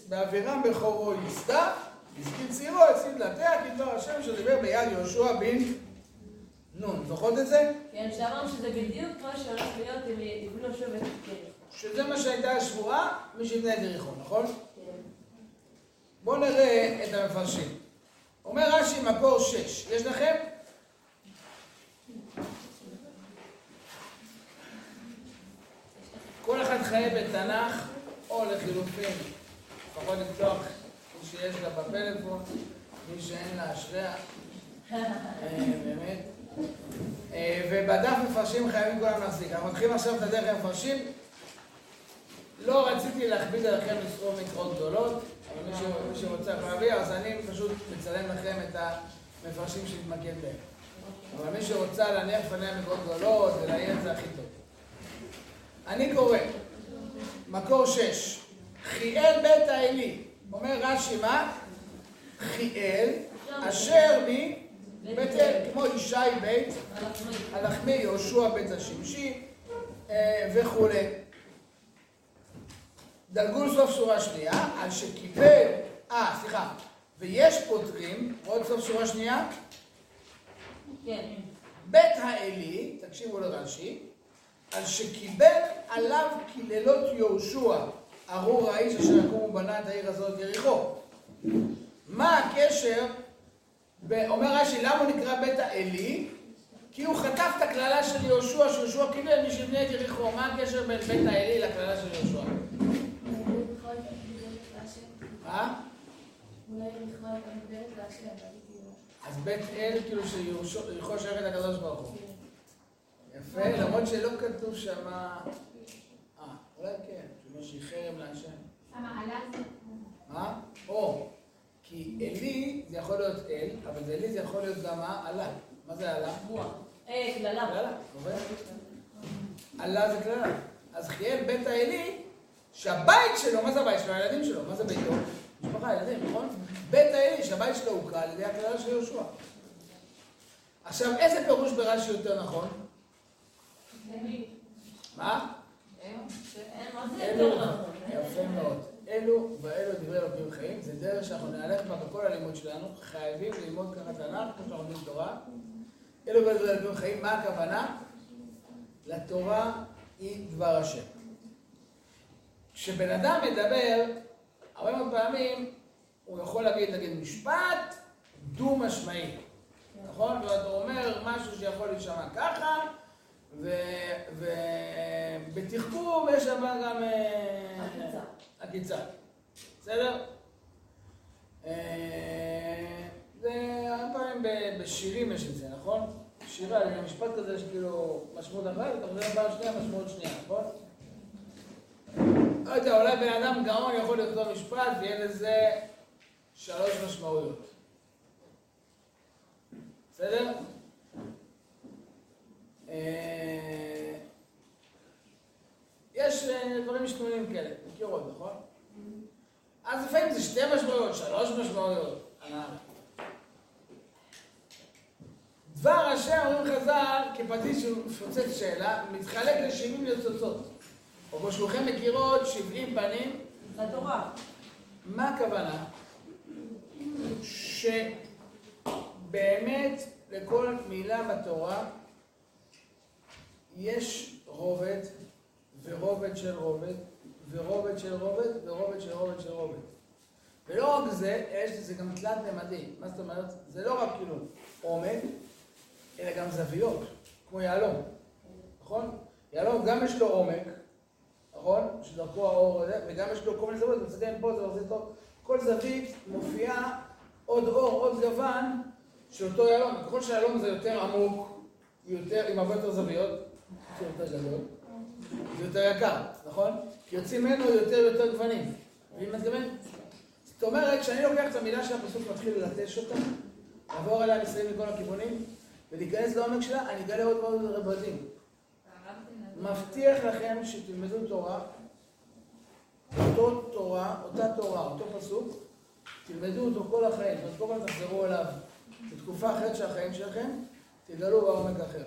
באבירם בכורו ייסדה, הזכיר צעירו, הצליב דלתיה, כדבר השם שדיבר ביד יהושע בן נון. זוכרות את זה? כן, שאמרנו שזה בדיוק מה שהולך להיות אם יבנו שוב את הקרן. שזה מה שהייתה השבועה, מי שיבנה את יריחו, נכון? כן. בואו נראה את המפרשים. אומר רש"י מקור שש, יש לכם? כל אחד חיה בתנ"ך, או לחילופין, לפחות לפתוח מי שיש לה בפלאפון, מי שאין לה אשריה, אה, באמת. אה, ובדף מפרשים חייבים כולם להחזיק. אנחנו מתחילים עכשיו את הדרך המפרשים. לא רציתי להכביד עליכם לסרום מקרות גדולות, אבל מי שרוצה להביא, אז אני פשוט מצלם לכם את המפרשים שנתמקד בהם. אבל מי שרוצה להניח לפניה מקרות גדולות ולעיין זה הכי טוב. אני קורא, מקור שש, חיאל בית האלי, אומר רש"י מה? חיאל, אשר מבית אל, כמו ישי בית הלחמי. הלחמי, יהושע בית השמשי אה, וכולי. דלגו לסוף שורה שנייה, על שקיבל, אה, סליחה, ויש פותרים, עוד סוף שורה שנייה, כן. בית האלי, תקשיבו לרש"י, על שקיבל עליו קללות יהושע, ארור האיש אשר יקום ובנה את העיר הזאת יריחו. מה הקשר, אומר רש"י, למה הוא נקרא בית האלי? כי הוא חטף את הקללה של יהושע, שיהושע קיבל מי שיבנה את יריחו. מה הקשר בין בית האלי לקללה של יהושע? מה? הייתי... אז בית אל, כאילו שיריחו שייכת לקדוש ברוך הוא. יפה, למרות שלא כתוב שם... אה, אולי כן, כמו שהיא חרם להשם. המעלה זה... מה? או, כי אלי זה יכול להיות אל, אבל זה אלי זה יכול להיות גם מה? עלה. מה זה עלה? רוח. אה, קללה. קללה? עלה זה קללה. אז חיאל בית האלי, שהבית שלו, מה זה הבית שלו? הילדים שלו, מה זה ביתו? משפחה, ילדים, נכון? בית האלי, שהבית שלו הוקרא על ידי הקללה של יהושע. עכשיו, איזה פירוש ברש"י יותר נכון? מה? אלו, נכון? יפה מאוד. אלו ואלו דברי אלוקים חיים, זה דרך שאנחנו נהלך בה בכל הלימוד שלנו, חייבים ללמוד ככה תנ"ך, כמו שאנחנו לומדים תורה. אלו ואלו דברי אלוקים חיים, מה הכוונה? לתורה היא דבר השם. כשבן אדם מדבר, הרבה מאוד פעמים הוא יכול להגיד, נגיד, משפט דו-משמעי, נכון? ואתה אומר משהו שיכול להישמע ככה, ובתחכום יש שם גם... אה, עקיצה. עקיצה. בסדר? אה, זה הרבה פעמים בשירים יש את זה, נכון? שירה, משפט כזה שכאילו משמעות אחת, אתה חושב פעם שנייה, משמעות שנייה, נכון? לא יודע, אולי בן אדם גאון יכול לכתוב משפט ויהיה לזה שלוש משמעויות. בסדר? אה, יש אה, דברים משתנים כאלה, מכירות, נכון? אז לפעמים זה שתי משמעויות, שלוש משמעויות. דבר השם, אומרים חז"ל, כפטיש שפוצץ שאלה, מתחלק לשבעים ניצוצות. או כמו שכולכם מכירות, שבעים פנים. זה התורה. מה הכוונה? שבאמת לכל מילה בתורה יש רובד ורובד של רובד ורובד של רובד ורובד של רובד של רובד. ולא רק זה, יש לזה גם תלת ממדי. מה זאת אומרת? זה לא רק כאילו עומק, אלא גם זוויות, כמו יהלום, נכון? יהלום גם יש לו עומק, נכון? שדרכו האור הזה, וגם יש לו כל מיני זוויות, אתה מסתכל פה, זה עושה טוב. כל זווית מופיעה עוד אור, עוד גוון של אותו יהלום. ככל שהיהלום זה יותר עמוק, יותר, עם הרבה יותר זוויות, זה יותר גדול, זה יותר יקר, נכון? כי יוצאים ממנו יותר ויותר גוונים. מה אני מתכוון? זאת אומרת, כשאני לוקח את המילה של הפסוק ומתחיל ללטש אותה, לעבור עליה מסביב מכל הכיוונים, ולהיכנס לעומק שלה, אני אגלה עוד מאוד רבדים. מבטיח לכם שתלמדו תורה, אותו תורה, אותה תורה, אותו פסוק, תלמדו אותו כל החיים, אומרת, כל פעם תחזרו אליו. בתקופה אחרת של החיים שלכם, תגלו בעומק אחר.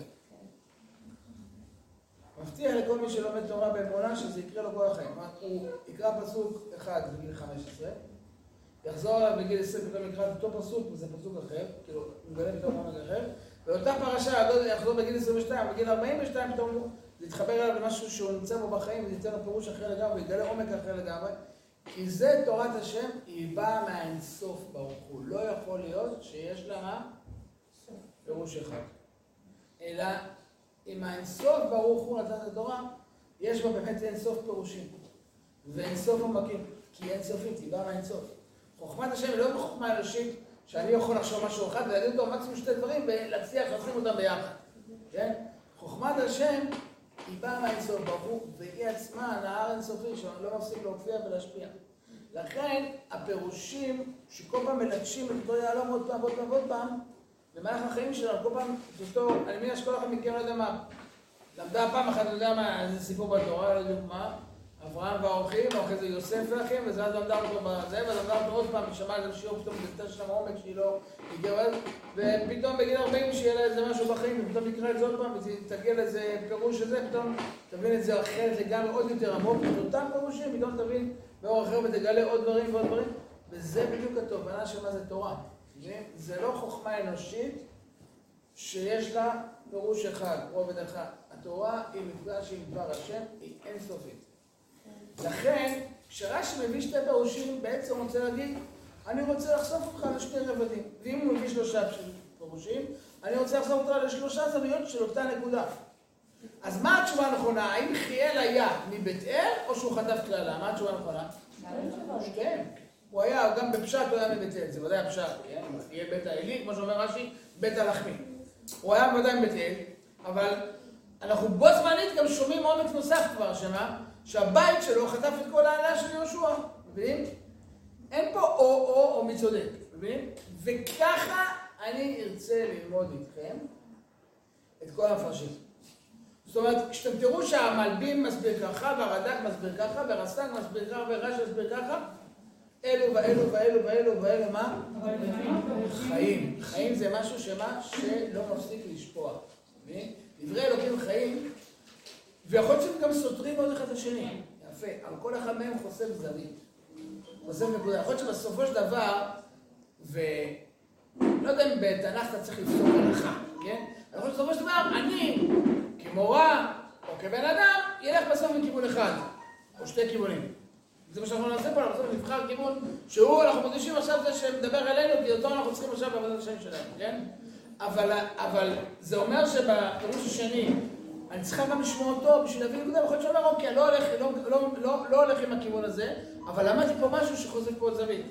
מבטיח לכל מי שלומד תורה באמונה שזה יקרה לו כל החיים. הוא יקרא פסוק אחד בגיל 15, יחזור עליו בגיל 20 פתאום יקרא את אותו פסוק, וזה פסוק אחר, כאילו, הוא מגלה פתאום עומק אחר, ואותה פרשה יחזור בגיל 22, בגיל 42 פתאום זה יתחבר אליו למשהו שהוא נמצא בו בחיים, וזה ייתן לו פירוש אחר לגמרי, ויגלה עומק אחר לגמרי. כי זה תורת השם, היא באה מהאינסוף ברוך הוא. לא יכול להיות שיש לה מה? פירוש אחד. אלא אם האינסוף ברוך הוא נתן את התורה, יש בה באמת אינסוף פירושים. ואינסוף עומקים, כי אינסופית, היא באה מהאינסוף. חוכמת השם היא לא בחוכמה אנושית, שאני יכול לחשוב משהו אחד ולהגיד אותו מקסימום שתי דברים ולהצליח לשים אותם ביחד. כן? חוכמת השם היא באה מהאינסוף הוא, והיא עצמה נהר אינסופי שלא מפסיק להופיע ולהשפיע. לכן הפירושים שכל פעם מלטשים את אותו יהלום עוד פעם ועוד פעם ועוד פעם, במהלך החיים שלנו, כל פעם, את אותו, אני מניח שכל אחד מכם לא יודע מה, למדה פעם אחת, אני יודע מה, איזה סיפור בתורה, לא יודע מה, אברהם והאורחים, ואחרי זה יוסף והאחים, וזה אז למדה אותו בזה, ואז למדה אותו עוד פעם, שמעה איזה שיעור, פתאום זה שם עומק שהיא לא הגיעה, ופתאום בגיל 40 שיהיה לה איזה משהו בחיים, ופתאום נקרא את זה עוד פעם, ותגיע לאיזה פירוש הזה, פתאום תבין את זה אחרת לגמרי, עוד יותר עמוק, את אותם פירושים, פתאום תבין באור אחר ותגלה עוד דברים ועוד דברים, וזה בדיוק התובנה של מה זה תורה. זה לא חוכמה אנושית שיש לה פירוש אחד, רובד אחד. התורה היא מפגש עם דבר השם, היא אינסופית. לכן, כשרש"י מביא שתי פירושים, בעצם רוצה להגיד, אני רוצה לחשוף אותך לשני רבדים. ואם הוא מביא שלושה פירושים, אני רוצה לחשוף אותך לשלושה זוויות של אותה נקודה. אז מה התשובה הנכונה? האם חיאל היה מבית אל, או שהוא חטף קללה? מה התשובה הנכונה? שתיהם. הוא היה, גם בפשט הוא היה מבית אל, זה ודאי הפשט, כן? יהיה בית האלי, כמו שאומר רש"י, בית הלחמי. הוא היה ודאי מבית אל, אבל אנחנו בו זמנית גם שומעים עומק נוסף כבר שמה, שהבית שלו חטף את כל העלה של יהושע, מבינים? אין פה או-או או מי צודק, מבינים? וככה אני ארצה ללמוד איתכם את כל המפרשים. זאת אומרת, כשאתם תראו שהמלבים מסביר ככה, והרד"ק מסביר ככה, והרס"ג מסביר ככה, ורש"י מסביר ככה, אלו ואלו ואלו ואלו ואלו מה? חיים. חיים זה משהו שמה? שלא מפסיק לשפוע. דברי אלוקים חיים, ויכול להיות שהם גם סותרים עוד אחד את השני. יפה. אבל כל אחד מהם חוסם זווית. חוסם נקודה. יכול להיות שבסופו של דבר, ולא יודע אם בתנ"ך אתה צריך לפסוק הלכה, כן? יכול להיות שבסופו של דבר, אני, כמורה, או כבן אדם, ילך בסוף מכיוון אחד, או שתי כיוונים. זה מה שאנחנו נעשה פה, אנחנו לבחר כיוון שהוא, אנחנו מרגישים עכשיו זה שמדבר אלינו, כי אותו אנחנו צריכים עכשיו בעבודת השם שלנו, כן? אבל, אבל זה אומר שבפירוש השני, אני צריכה גם לשמוע אותו בשביל להבין נקודה, יכול להיות שאומר, אוקיי, אני לא הולך, לא, לא, לא, לא הולך עם הכיוון הזה, אבל למדתי פה משהו שחוזק פה את זווית.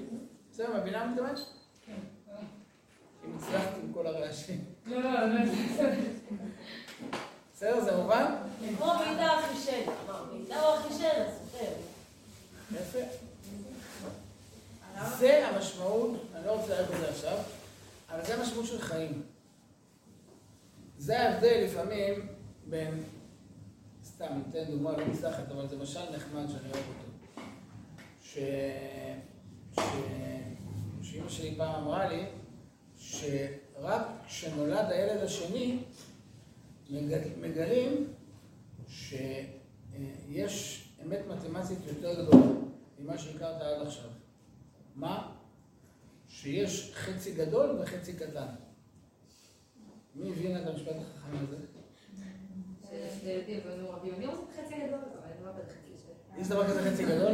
בסדר, מבינה מה מתכוונת? כן. אם הצלחתי עם כל הרעשים. לא, לא, לא. בסדר, זה מובן? כמו מידע אחישן, מידע הוא אחישן, הסופר. יפה. זה המשמעות, אני לא רוצה להגיד את זה עכשיו, אבל זה המשמעות של חיים. זה ההבדל לפעמים בין, סתם, ניתן דוגמה לא מוצלחת, אבל זה משל נחמד שאני אוהב אותו. ש... ש... שאימא שלי פעם אמרה לי, שרק כשנולד הילד השני, מגלים שיש אמת מתמטית יותר גדולה ממה שהכרת עד עכשיו. מה? שיש חצי גדול וחצי קטן. מי הבין את המשפט החכם הזה? יש דבר כזה חצי גדול?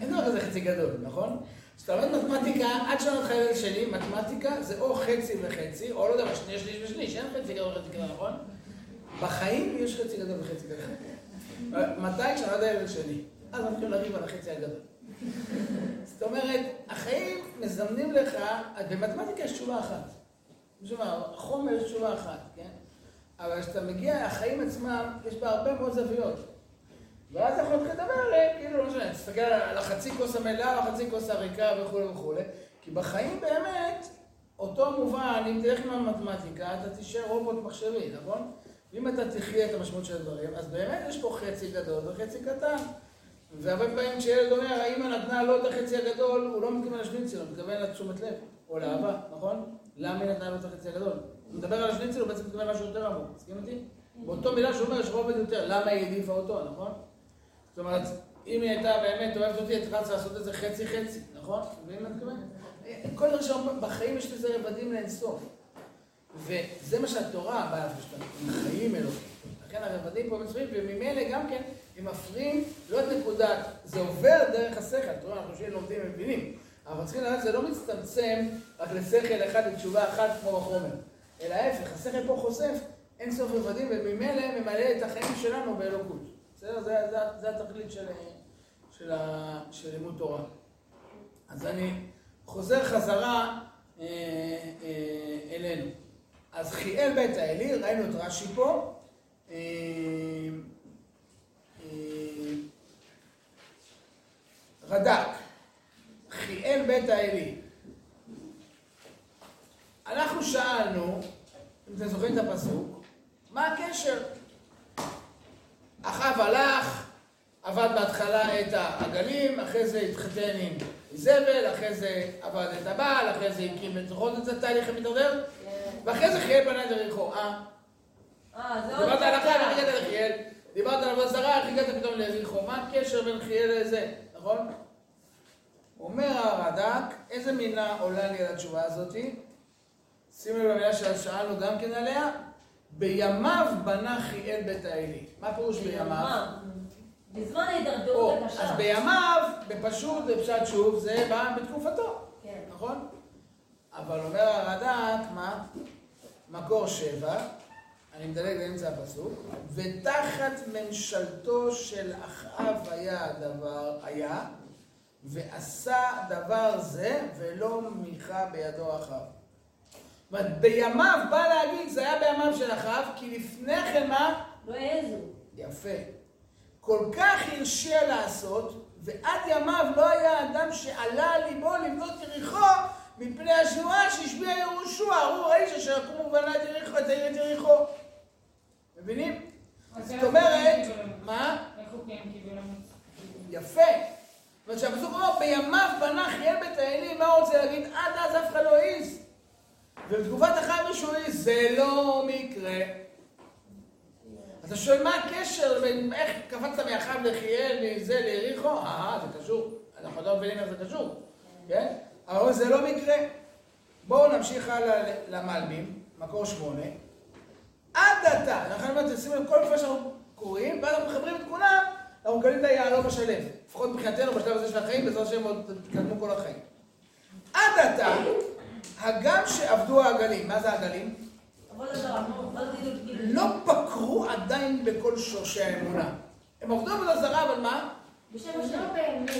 אין דבר כזה חצי גדול, נכון? כשאתה לומד מתמטיקה, עד שנות חיי שלי, מתמטיקה זה או חצי וחצי, או לא יודע שני שליש ושליש, אין חצי גדול וחצי גדול, נכון? בחיים יש חצי גדול וחצי גדול. מתי? כשאני יודע ילד שלי. אז מתחילים לריב על החצי הגדול. זאת אומרת, החיים מזמנים לך, במתמטיקה יש תשובה אחת. תשובה, חומר יש תשובה אחת, כן? אבל כשאתה מגיע, החיים עצמם, יש בה הרבה מאוד זוויות. ואז יכול להתחיל לדבר, אה, כאילו, לא משנה, תסתכל על החצי כוס המלאה, או החצי כוס הריקה וכולי וכולי. כי בחיים באמת, אותו מובן, אם תלך עם המתמטיקה, אתה תישאר רובוט מחשבי, נכון? ואם אתה תחיה את המשמעות של הדברים, אז באמת יש פה חצי גדול וחצי קטן. והרבה פעמים כשילד אומר, האמא נתנה לו את החצי הגדול, הוא לא מתכוון לשניצל, הוא מתכוון לתשומת לב, או לאהבה, נכון? למה היא נתנה לו את החצי הגדול? הוא מדבר על השניצל, הוא בעצם מתכוון משהו יותר עמוק, מסכים איתי? באותו מילה שהוא אומר, יש רובד יותר, למה היא העדיפה אותו, נכון? זאת אומרת, אם היא הייתה באמת אוהבת אותי, הייתה צריכה לעשות את זה חצי-חצי, נכון? מבין מה מתכוון? כל דבר שאומרים, בחיים יש לזה רבדים לאינסוף. וזה מה שהתורה באה לפשטן, חיים אלוקים. לכן הרבדים פה מצויים, וממילא גם כן, הם מפריעים לא את נקודת, זה עובר דרך השכל, תראו, אנחנו שיהיה לומדים ומבינים, אבל צריכים לדעת שזה לא מצטמצם רק לשכל אחד לתשובה אחת כמו בחומר, אלא ההפך, השכל פה חושף אין סוף רבדים, וממילא ממלא את החיים שלנו באלוקות. בסדר? זה, זה, זה התכלית של, של, של לימוד תורה. אז אני חוזר חזרה אה, אה, אלינו. אז חיאל בית האלי, ראינו את רש"י פה. אה, אה, רד"ק, חיאל בית האלי. אנחנו שאלנו, אם אתם זוכרים את הפסוק, מה הקשר? אחאב הלך, עבד בהתחלה את העגלים, אחרי זה התחתן עם איזבל, אחרי זה עבד את הבעל, אחרי זה הקים את זוכרות את זה תהליך המתעורר, ואחרי זה חיאל בנה את יריחו. אה? אה, דיברת על אחאב. איך הגעת לחיאל? דיברת על עבודה זרה, איך הגעת פתאום ליריחו? מה הקשר בין חיאל לזה, נכון? אומר הרד"ק, איזה מילה עולה לי על התשובה הזאתי? שימו לב למילה ששאלנו גם כן עליה, בימיו בנה חיאל בית האלי. מה פירוש בימיו? בזמן ההידרדרות אז הקשה. בימיו, בפשוט, בפשט שוב, זה בא בתקופתו, כן. נכון? אבל אומר הרד"ק, מה? מקור שבע, אני מדלג לאמצע הפסוק, ותחת ממשלתו של אחאב היה הדבר, היה, ועשה דבר זה, ולא מיכה בידו אחאב. זאת אומרת, בימיו, בא להגיד, זה היה בימיו של אחאב, כי לפני כן מה? לא העזו. יפה. כל כך הרשיע לעשות, ועד ימיו לא היה אדם שעלה על ליבו לבנות יריחו מפני השבועה שהשביע יהושע, ארור האיש אשר יקום ובנה את יריחו, את העיר את יריחו. מבינים? זאת אומרת? מה? יפה. זאת אומרת שהפסוק אומר, בימיו בנה חיאל בית האלים, מה הוא רוצה להגיד? עד אז אף אחד לא העז. מישהו העז, זה לא מקרה. אז אתה שואל, מה הקשר בין איך קפצת מאחיו לחיאל, מזה ליריחו? אה, זה קשור. אנחנו לא מבינים איך זה קשור, כן? אבל זה לא מקרה. בואו נמשיך הלאה למלבים, מקור שמונה. עד עתה, לכן אני אומר, תשימו לב, כל פעם שאנחנו קוראים, ואז אנחנו מחברים את כולם, אנחנו מקבלים את היהלום השלם. לפחות מבחינתנו, בשלב הזה של החיים, בעזרת השם עוד תתקדמו כל החיים. עד עתה, הגם שעבדו העגלים, מה זה העגלים? לא פקרו עדיין בכל שורשי האמונה. הם עבדו עבודה זרה, אבל מה? בשם לא השם. באמת.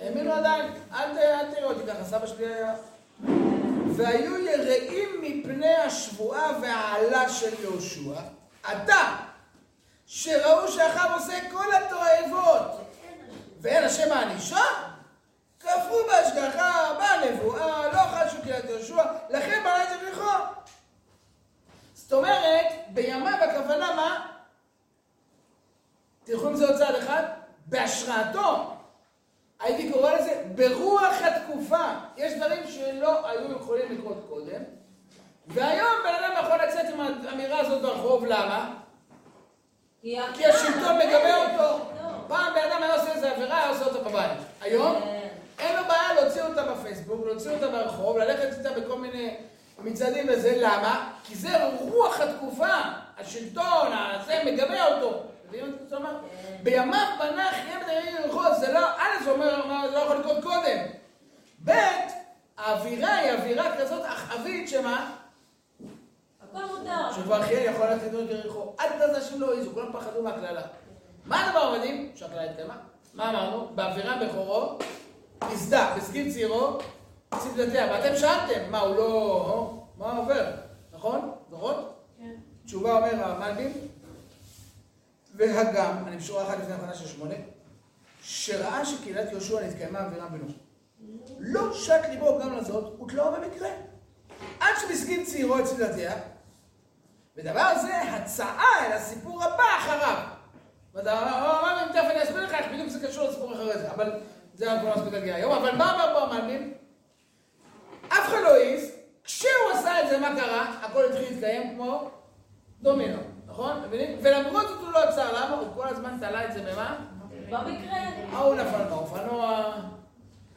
האמינו עדיין. אל תראו אותי ככה, סבא שלי היה... והיו יראים מפני השבועה והעלה של יהושע. עתה, שראו שאחיו עושה כל התועבות, ואין השם הענישה, כפרו בהשגחה, בנבואה, לא חשו קהילת יהושע, לכן בנה את יריחו. זאת אומרת, בימיו הכוונה מה? תלכו עם זה עוד צעד אחד, בהשראתו. הייתי קורא לזה ברוח התקופה. יש דברים שלא היו יכולים לקרות קודם, והיום בן אדם יכול לצאת עם האמירה הזאת ברחוב, למה? כי השלטון מגבה אותו. לא. פעם בן אדם היה עושה איזה עבירה, היה עושה אותה בבית. היום? אין לו בעיה להוציא אותה בפייסבוק, להוציא אותה ברחוב, ללכת איתה בכל מיני מצעדים וזה, למה? כי זה רוח התקופה, השלטון, הזה מגבה אותו. כן. בימיו בנה חיים את העיר זה לא, א', זה אומר, זה לא יכול לקרות קודם. ב', האווירה היא אווירה כזאת אחאבית, שמה? הכל מותר. שכבר חיאל יכול ללכת לבנות יריחו. עד אז אנשים לא העזו, כולם פחדו מהקללה. מה הדבר המדהים? שהקללה התקיימה. מה אמרנו? באווירה בכורו, נסדה, בסגיל צעירו, ציב דתיה, ואתם שאלתם, מה, הוא לא... מה עובר? נכון? זוכרות? כן. תשובה אומר המלבים, והגם, אני בשורה אחת לפני הכנה של שמונה, שראה שקהילת יהושע נתקיימה אבירם בנו. לא שק ליבו גם לזאת, ותלאו במקרה. עד שבסגים צעירו אצל דתיה, ודבר זה הצעה אל הסיפור הבא אחריו. ואתה אומר, תכף אני אסביר לך איך בדיוק זה קשור לסיפור אחרי זה, אבל זה אנחנו לא נספיק להגיע היום. אבל מה אמר פה המלבים? אף אחד לא העז, כשהוא עשה את זה, מה קרה? הכל התחיל להתקיים כמו דומינו, נכון? מבינים? ולמרות זאת הוא לא עצר, למה? הוא כל הזמן תלה את זה במה? במקרה, ההוא נפל באופנוע,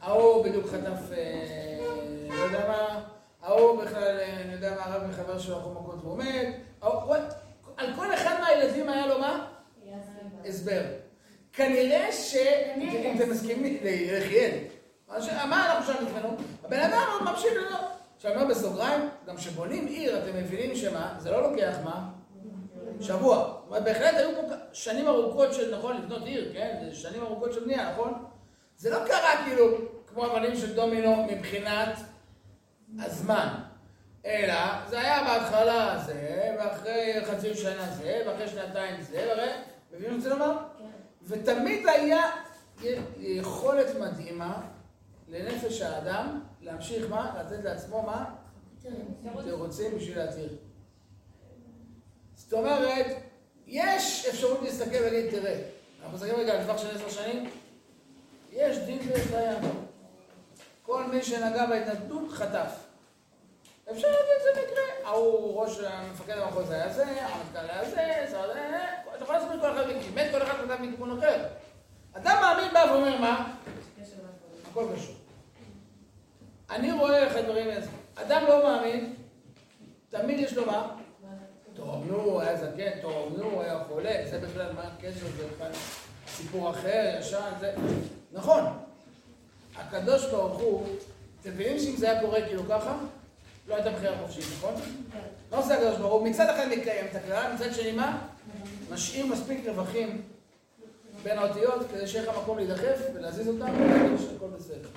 ההוא בדיוק חטף, אה, לא יודע מה, ההוא בכלל, אה, אני יודע מה, רב מחבר שלו הלכו מכות הוא- על כל אחד מהילדים היה לו מה? הסבר. כנראה ש... אם אתם מסכימים, ליחיאל. מה אנחנו שם נתקנו? הבן אדם עוד ממשיך לראות. עכשיו אני אומר בסוגריים, גם כשבונים עיר, אתם מבינים שמה? זה לא לוקח מה? שבוע. זאת אומרת, בהחלט היו פה שנים ארוכות של, נכון, לבנות עיר, כן? זה שנים ארוכות של בנייה, נכון? זה לא קרה כאילו כמו אבנים של דומינו מבחינת הזמן, אלא זה היה בהתחלה זה, ואחרי חצי שנה זה, ואחרי שנתיים זה, והרי, מבינים מה אני רוצה לומר? ותמיד היה יכולת מדהימה לנפש האדם להמשיך מה? לתת לעצמו מה? תירוצים בשביל להתיר. זאת אומרת, יש אפשרות להסתכל ולהגיד, תראה, אנחנו מסתכלים רגע על טווח של עשר שנים, יש דין ויש דיין. כל מי שנגע בהתנגדות חטף. אפשר להגיד זה מקרה. ההוא ראש המפקד המחוז היה זה, המפכ"ל היה זה, זה, אתה יכול להסביר כל אחד מכם, באמת כל אחד חטף מכיוון אחר. אדם מאמין בא ואומר מה? הכל קשור. אני רואה איך הדברים האלה. אדם לא מאמין, תמיד יש לו מה? טוב, נו, הוא היה זקן, טוב, נו, הוא היה חולה, זה בכלל, מה הקשר, זה בכלל סיפור אחר, ישן, זה... נכון. הקדוש ברוך הוא, אתם מבינים שאם זה היה קורה כאילו ככה, לא הייתה בחירה חופשית, נכון? מה עושה הקדוש ברוך הוא? מצד אחד מקיים את הכלל, מצד שני מה? משאיר מספיק רווחים בין האותיות כדי שיהיה לך מקום להידחף ולהזיז אותם ולהגיד שהכל בסדר.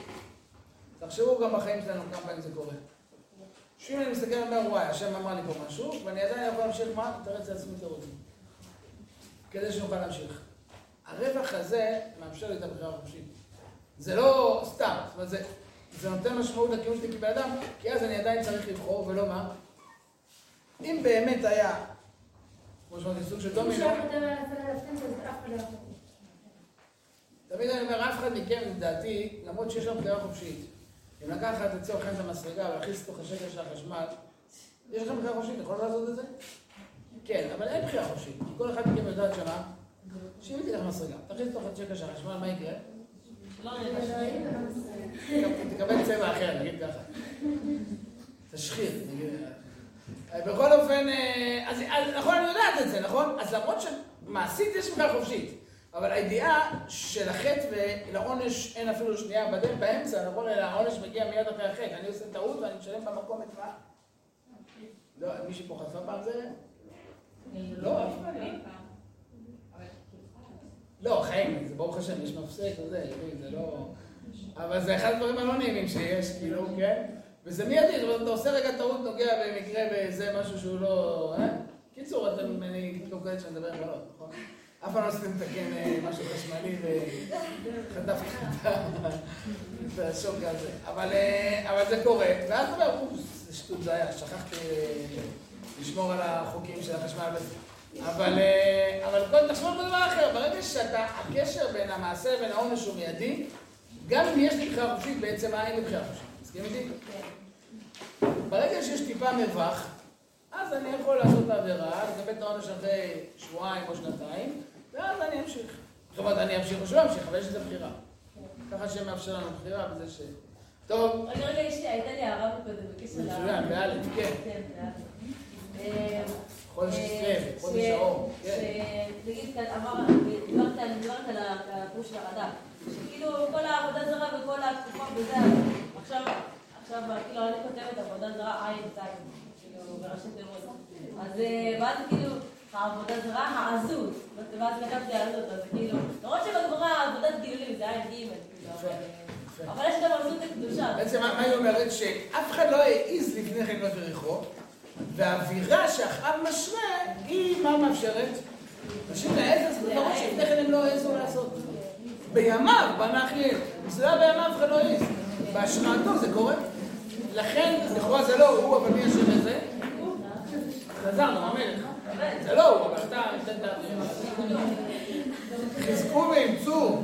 תחשבו גם בחיים שלנו כמה פעמים זה קורה. שאם אני מסתכל ואומר, וואי, השם אמר לי פה משהו, ואני עדיין יכול להמשיך מה? לתרץ לעצמי תירוצים. כדי שנוכל להמשיך. הרווח הזה מאפשר לי את הבחירה החופשית. זה לא סתם, זאת אומרת, זה, זה נותן משמעות לקיום שלי כבן אדם, כי אז אני עדיין צריך לבחור, ולא מה? אם באמת היה, כמו שאמרתי, סוג של מי דומינו, לא. תמיד אני אומר, אף אחד מכם, לדעתי, למרות שיש לנו בחירה חופשית, אם לקחת לצורך העניין את המסרגה ולהכניס לתוך השקל של החשמל, יש לכם בחירה חופשית, יכול לעשות את זה? כן, אבל אין בחירה חופשית, כי כל אחד מכם יודעת שמה, שאם היא תיקח מסרגה, תכניס לתוך השקל של החשמל, מה יקרה? לא נראה. תקבל צבע אחר, נגיד ככה. תשחיר, נגיד. בכל אופן, אה, אז אז נכון, אני יודעת את זה, נכון? אז למרות שמעשית יש בחירה חופשית, אבל הידיעה של החטא ולעונש אין אפילו שנייה בדרך באמצע, נכון? אלא העונש מגיע מיד אחרי החטא. אני עושה טעות ואני משלם במקום את מה? לא, מישהי פה חטפה פעם זה? לא, אף אחד לא. לא, חיים, זה ברוך השם, יש מפסק וזה, זה לא... אבל זה אחד הדברים הלא נעימים שיש, כאילו, כן? וזה מיידי, זאת אומרת, אתה עושה רגע טעות, נוגע במקרה באיזה משהו שהוא לא... אה? קיצור, אתם, אני כאלה שאני מדבר עם בנות, נכון? אף פעם לא עשיתם לתקן אה, משהו חשמלי וחטף את השוק הזה. אבל, אה, אבל זה קורה, ואז אתה אומר, אוף, זה שטות, זה היה, שכחתי לשמור על החוקים של החשמל וזה. אבל, אבל קודם על דבר אחר, ברגע שאתה, הקשר בין המעשה לבין העונש הוא מיידי, גם אם יש לי בחירה חופשית, בעצם אין לי בחירה חופשית. מסכים איתי? ברגע שיש טיפה מרווח, אז אני יכול לעשות את העבירה, לקבל את העונש אחרי שבועיים או שנתיים, ואז אני אמשיך. זאת אומרת, אני אמשיך או שלא אמשיך, אבל יש לזה בחירה. ככה שמאפשר לנו בחירה בזה ש... טוב, רגע, רגע, יש לי, הייתה לי הערה מקודם בקשר ל... מצוין, באלף, כן. כן, באלף. אה, חודש אה, כסלו, חודש האור, כן. אמר, דיברת על הפירוש של הרד"ק, שכאילו כל העבודה זרה וכל התקופה וזה, עכשיו, עכשיו, כאילו, אני כותבת עבודה זרה עין צין, כאילו, בראשי תיבות. אז אה, ואז כאילו, העבודה זרה, העזות, ואז כתבתי העזות, אז כאילו, למרות שבגמרא עבודת גילולים זה עין ג', כאילו, אבל... אבל יש גם עזות הקדושה. בעצם מה היא אומרת? שאף אחד לא העז לפני כן להיות בריחו, והאווירה שאחאב משרה, היא מה מאפשרת? נשים לעזר זה דברים שלפני כן הם לא העזו לעשות. בימיו בנה אחיאל. זה לא היה בימיו, אף אחד לא העז. בהשראתו זה קורה. לכן, לכאורה זה לא הוא, אבל מי אשם בזה? חזרנו, המלך. זה לא הוא, אבל אתה את. חזקו ואמצו